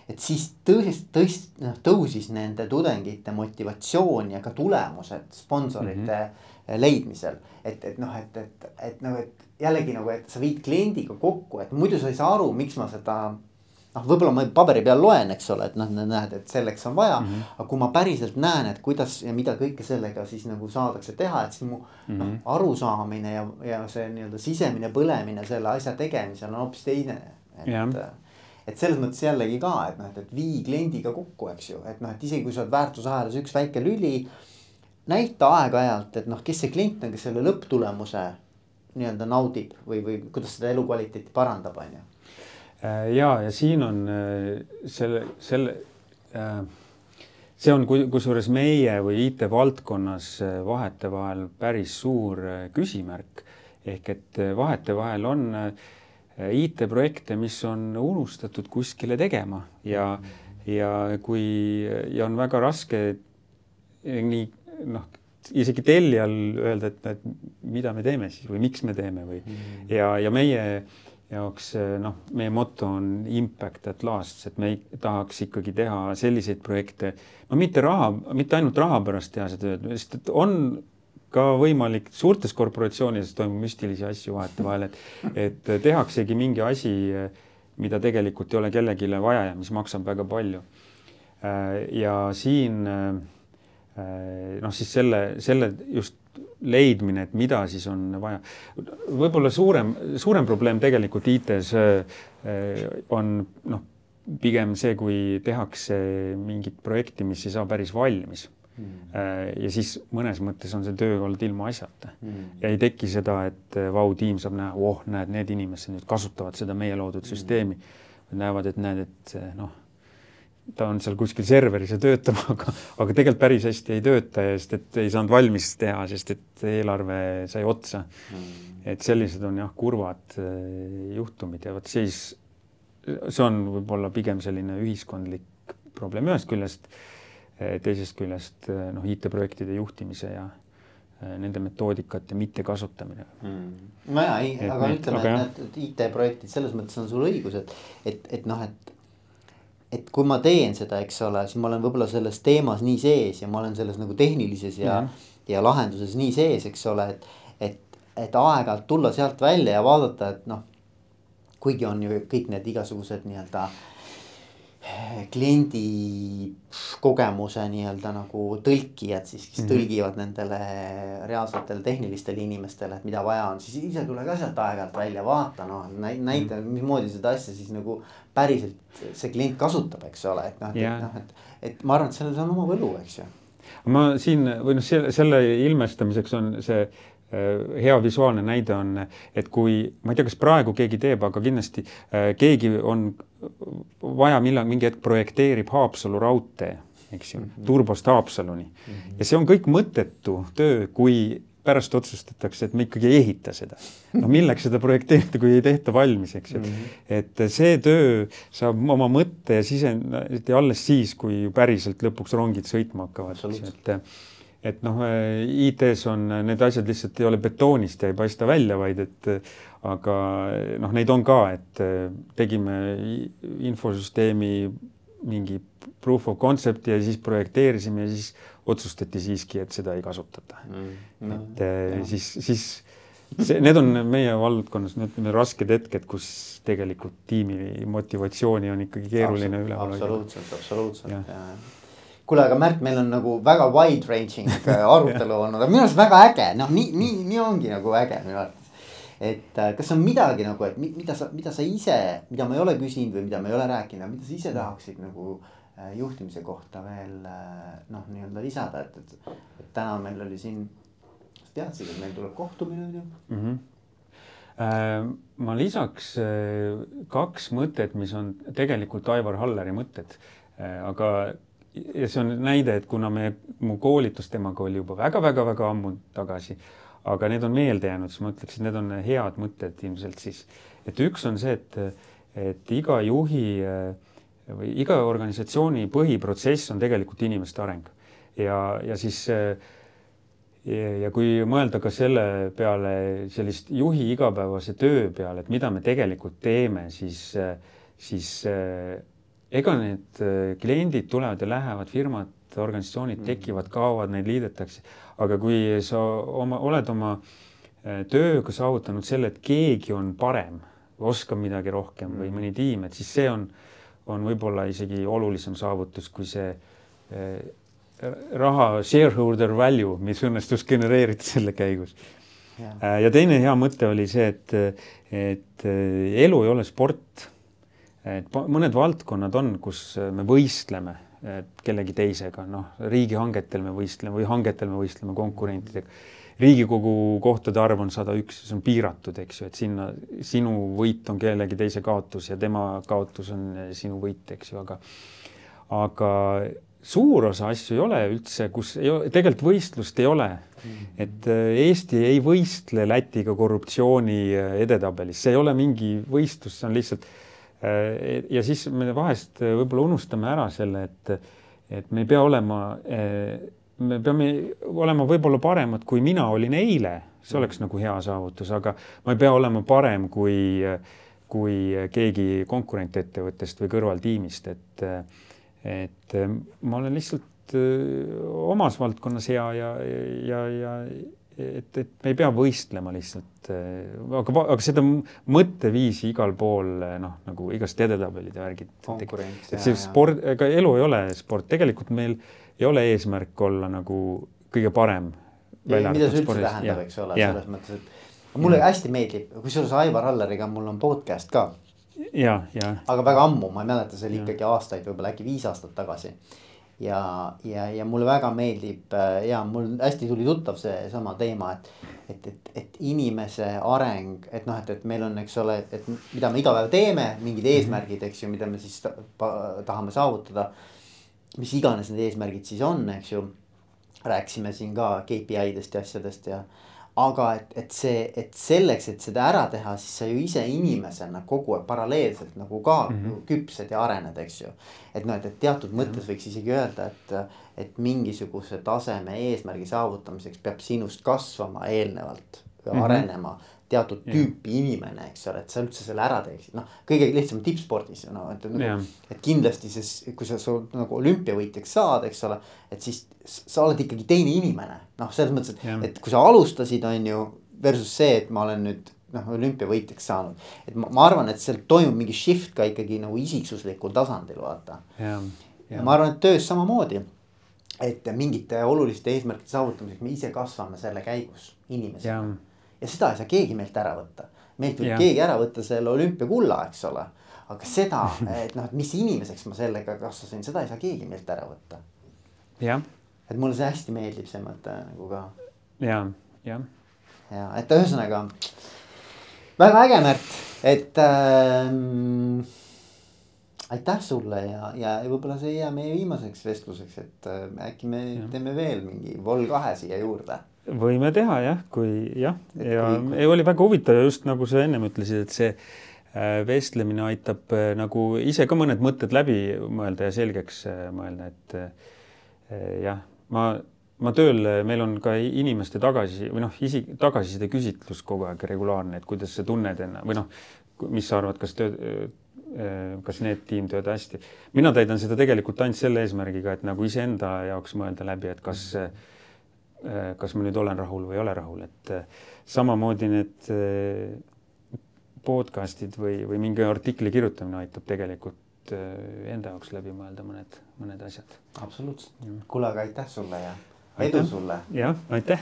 et siis tõs-, tõs-, noh tõusis nende tudengite motivatsioon ja ka tulemused sponsorite mm -hmm. leidmisel. et, et noh, et, et, et nagu, et jällegi nagu, et sa viid kliendiga kokku, et muidu sa ei saa aru, miks ma seda noh, võib-olla ma paberi peal loen, eks ole, et noh, näed, et selleks on vaja mm. -hmm. aga kui ma päriselt näen, et kuidas ja mida kõike sellega siis nagu saadakse teha, et siis mu mm -hmm. noh, mhm. arusaamine ja, ja see nii-öelda sisemine põlemine selle asja tegemisel on hoopis teine. et yeah., et selles mõttes jällegi ka, et noh, et, vii kliendiga kokku, eks ju, et noh, et isegi kui sa oled väärtusahelas üks väike lüli. näita aeg-ajalt, et noh, kes see klient on, kes selle lõpptulemuse nii-öelda naudib või, või kuidas seda elukvaliteeti parandab, on ju ja, ja siin on äh, selle, selle, äh, see on kusjuures meie või IT-valdkonnas vahetevahel päris suur küsimärk. ehk et vahetevahel on IT-projekte, mis on unustatud kuskile tegema ja, ja kui ja on väga raske nii noh, isegi tellijal öelda, et, et mida me teeme siis või miks me teeme või mm. ja, ja meie jaoks eh, noh, meie moto on impact at last, et me tahaks ikkagi teha selliseid projekte, no mitte raha, mitte ainult raha pärast teha seda tööd, sest et on ka võimalik, suurtes korporatsioonides toimub müstilisi asju vahetevahel, et, et tehaksegi mingi asi, mida tegelikult ei ole kellelegi vaja ja mis maksab väga palju. ja siin noh, siis selle, selle just leidmine, et mida siis on vaja. võib-olla suurem, suurem probleem tegelikult IT-s äh, on noh, pigem see, kui tehakse mingit projekti, mis ei saa päris valmis mm.. ja siis mõnes mõttes on see töö olnud ilma asjata mm. ja ei teki seda, et äh, vau, tiim saab näha, oh, näed, need inimesed nüüd kasutavad seda meie loodud mm. süsteemi. näevad, et näed, et noh ta on seal kuskil serveris ja töötab, aga, aga tegelikult päris hästi ei tööta ja sest et ei saanud valmis teha, sest et eelarve sai otsa. Mm.. et sellised on jah, kurvad eh, juhtumid ja vot siis see on võib-olla pigem selline ühiskondlik probleem ühest küljest, eh, teisest küljest eh, noh, IT-projektide juhtimise ja nende metoodikate mittekasutamine. Mm.. nojah, ei, aga ütleme, et need IT-projektid selles mõttes on sul õigus, et, et, et noh, et et kui ma teen seda, eks ole, siis ma olen võib-olla selles teemas nii sees ja ma olen selles nagu tehnilises ja mm, -hmm. ja lahenduses nii sees, eks ole, et, et, et aeg-ajalt tulla sealt välja ja vaadata, et noh. kuigi on ju kõik need igasugused nii-öelda äh, kliendi kogemuse nii-öelda nagu tõlkijad siis, kes mm -hmm. tõlgivad nendele reaalsetele tehnilistele inimestele, et mida vaja on, siis ise tule ka sealt aeg-ajalt välja, vaata noh, näita mm -hmm. mismoodi seda asja siis nagu päriselt see klient kasutab, eks ole, et noh, et yeah., noh, et, et ma arvan, et selles on oma võlu, eks ju. ma siin või noh, selle, selle ilmestamiseks on see hea visuaalne näide on, et kui ma ei tea, kas praegu keegi teeb, aga kindlasti äh, keegi on vaja millalgi mingi hetk projekteerib Haapsalu raudtee, eks ju mm -hmm., Turbost Haapsaluni mm. -hmm. ja see on kõik mõttetu töö, kui pärast otsustatakse, et me ikkagi ei ehita seda. no milleks seda projekteerida, kui ei tehta valmis, eks ju mm. -hmm. et see töö saab oma mõtte ja sisendi alles siis, kui päriselt lõpuks rongid sõitma hakkavad, et et noh, IT-s on need asjad lihtsalt ei ole betoonist ja ei paista välja, vaid et aga noh, neid on ka, et tegime infosüsteemi mingi proof of concept'i ja siis projekteerisime ja siis otsustati siiski, et seda ei kasutata mm,. No, et jah. siis, siis see, need on meie valdkonnas, ütleme rasked hetked, kus tegelikult tiimi motivatsiooni on ikkagi keeruline üleval hoida. absoluutselt, absoluutselt ja, ja kuule, aga Märt, meil on nagu väga wide ranging äh, arutelu olnud, aga minu arust väga äge, noh, nii, nii, nii ongi nagu äge minu arvates. et äh, kas on midagi nagu, et mida sa, mida sa ise, mida ma ei ole küsinud või mida ma ei ole rääkinud, aga mida sa ise tahaksid nagu äh, juhtimise kohta veel noh, nii-öelda lisada, et, et, et täna meil oli siin. sa teadsid, et meil tuleb kohtumine on ju mm? -hmm ma lisaks kaks mõtet, mis on tegelikult Aivar Halleri mõtted, aga ja see on näide, et kuna me, mu koolitus temaga oli juba väga-väga-väga ammu tagasi, aga need on meelde jäänud, siis ma ütleks, et need on head mõtted ilmselt siis. et üks on see, et, et iga juhi või iga organisatsiooni põhiprotsess on tegelikult inimeste areng ja, ja siis ja, ja kui mõelda ka selle peale, sellist juhi igapäevase töö peale, et mida me tegelikult teeme, siis, siis ega need äh, kliendid tulevad ja lähevad, firmad, organisatsioonid mm. tekivad, kaovad, neid liidetakse. aga kui sa oma, oled oma äh, tööga saavutanud selle, et keegi on parem, oskab midagi rohkem või mm. mõni tiim, et siis see on, on võib-olla isegi olulisem saavutus kui see eh, raha shareholder value, mis õnnestus genereerida selle käigus. ja teine hea mõte oli see, et, et elu ei ole sport et mõned valdkonnad on, kus me võistleme kellegi teisega, noh, riigihangetel me võistleme või hangetel me võistleme konkurentidega. riigikogu kohtade arv on sada üks, see on piiratud, eks ju, et sinna sinu võit on kellegi teise kaotus ja tema kaotus on sinu võit, eks ju, aga aga suur osa asju ei ole üldse, kus ei ole, tegelikult võistlust ei ole. Mm. et äh, Eesti ei võistle Lätiga korruptsiooni äh, edetabelis, see ei ole mingi võistlus, see on lihtsalt Äh, ja siis me vahest äh, võib-olla unustame ära selle, et, et me ei pea olema, äh, me peame olema võib-olla paremad, kui mina olin eile, see oleks nagu hea saavutus, aga ma ei pea olema parem kui, kui keegi konkurentettevõttest või kõrvaltiimist, et, et ma olen lihtsalt omas valdkonnas hea ja, ja, ja et, et me ei pea võistlema lihtsalt, äh, aga, aga seda mõtteviisi igal pool noh, nagu igast edetabelid ja värgid. et see sport, ega elu ei ole sport, tegelikult meil ei ole eesmärk olla nagu kõige parem. mida see üldse spordis. tähendab, eks ole, selles mõttes, et mulle ja. hästi meeldib, kusjuures Aivar Alleriga mul on podcast ka. ja, ja. aga väga ammu, ma ei mäleta, see oli ikkagi aastaid, võib-olla äkki viis aastat tagasi ja, ja, ja mulle väga meeldib äh, ja mul hästi tuli tuttav seesama teema, et. et, et, et inimese areng, et noh, et, et meil on, eks ole, et mida me iga päev teeme, mingid mhm. eesmärgid, eks ju, mida me siis tahame saavutada. mis iganes need eesmärgid siis on, eks ju. rääkisime siin ka KPI-dest ja asjadest ja aga et, et see, et selleks, et seda ära teha, siis sa ju ise inimesena kogu aeg paralleelselt nagu ka mm -hmm. küpsed ja arened, eks ju. et noh, et, et teatud mõttes võiks isegi öelda, et, et mingisuguse taseme eesmärgi saavutamiseks peab sinust kasvama eelnevalt või mm -hmm. Teatud tüüpi yeah. inimene, eks ole, et sa üldse selle ära teeksid, noh. kõige lihtsam tippspordis, no et nagu et kindlasti siis, kui sa sul nagu olümpiavõitjaks saad, eks ole. et siis sa oled ikkagi teine inimene, noh, selles mõttes, et et kui sa alustasid, on ju. Versus see, et ma olen nüüd noh, olümpiavõitjaks saanud, et ma, ma arvan, et seal toimub mingi shift ka ikkagi nagu isiksuslikul tasandil, vaata ja ma arvan, et töös samamoodi et mingite oluliste eesmärkide saavutamiseks me ise kasvame selle käigus inimesena ja seda ei saa keegi meilt ära võtta. meilt võib keegi ära võtta selle olümpiakulla, eks ole. aga seda, et noh, et mis inimeseks ma sellega kasvasin, seda ei saa keegi meilt ära võtta. jah. et mulle see hästi meeldib, see mõte nagu ka. ja, jah. ja et ühesõnaga väga äge, Märt, et ähm, aitäh sulle ja, ja võib-olla see ei jää meie viimaseks vestluseks, et äh, äkki me ja. teeme veel mingi vol kahe siia juurde võime teha jah, kui jah, ja kui... oli väga huvitav just nagu sa ennem ütlesid, et see äh, vestlemine aitab äh, nagu ise ka mõned mõtted läbi mõelda ja selgeks äh, mõelda, et jah, ma, ma tööl, meil on ka inimeste tagasi või noh, isik, tagasiside küsitlus kogu aeg regulaarne, et kuidas sa tunned ennast või noh, mis sa arvad, kas töö, kas need tiim töötab hästi. mina täidan seda tegelikult ainult selle eesmärgiga, et nagu iseenda jaoks mõelda läbi, et kas mm Äh, kas ma nüüd olen rahul või ei ole rahul, et äh, samamoodi need äh, podcast'id või, või mingi artikli kirjutamine aitab tegelikult enda jaoks läbi mõelda mõned, mõned asjad. absoluutselt. kuule, aga aitäh sulle ja edu sulle. jah, aitäh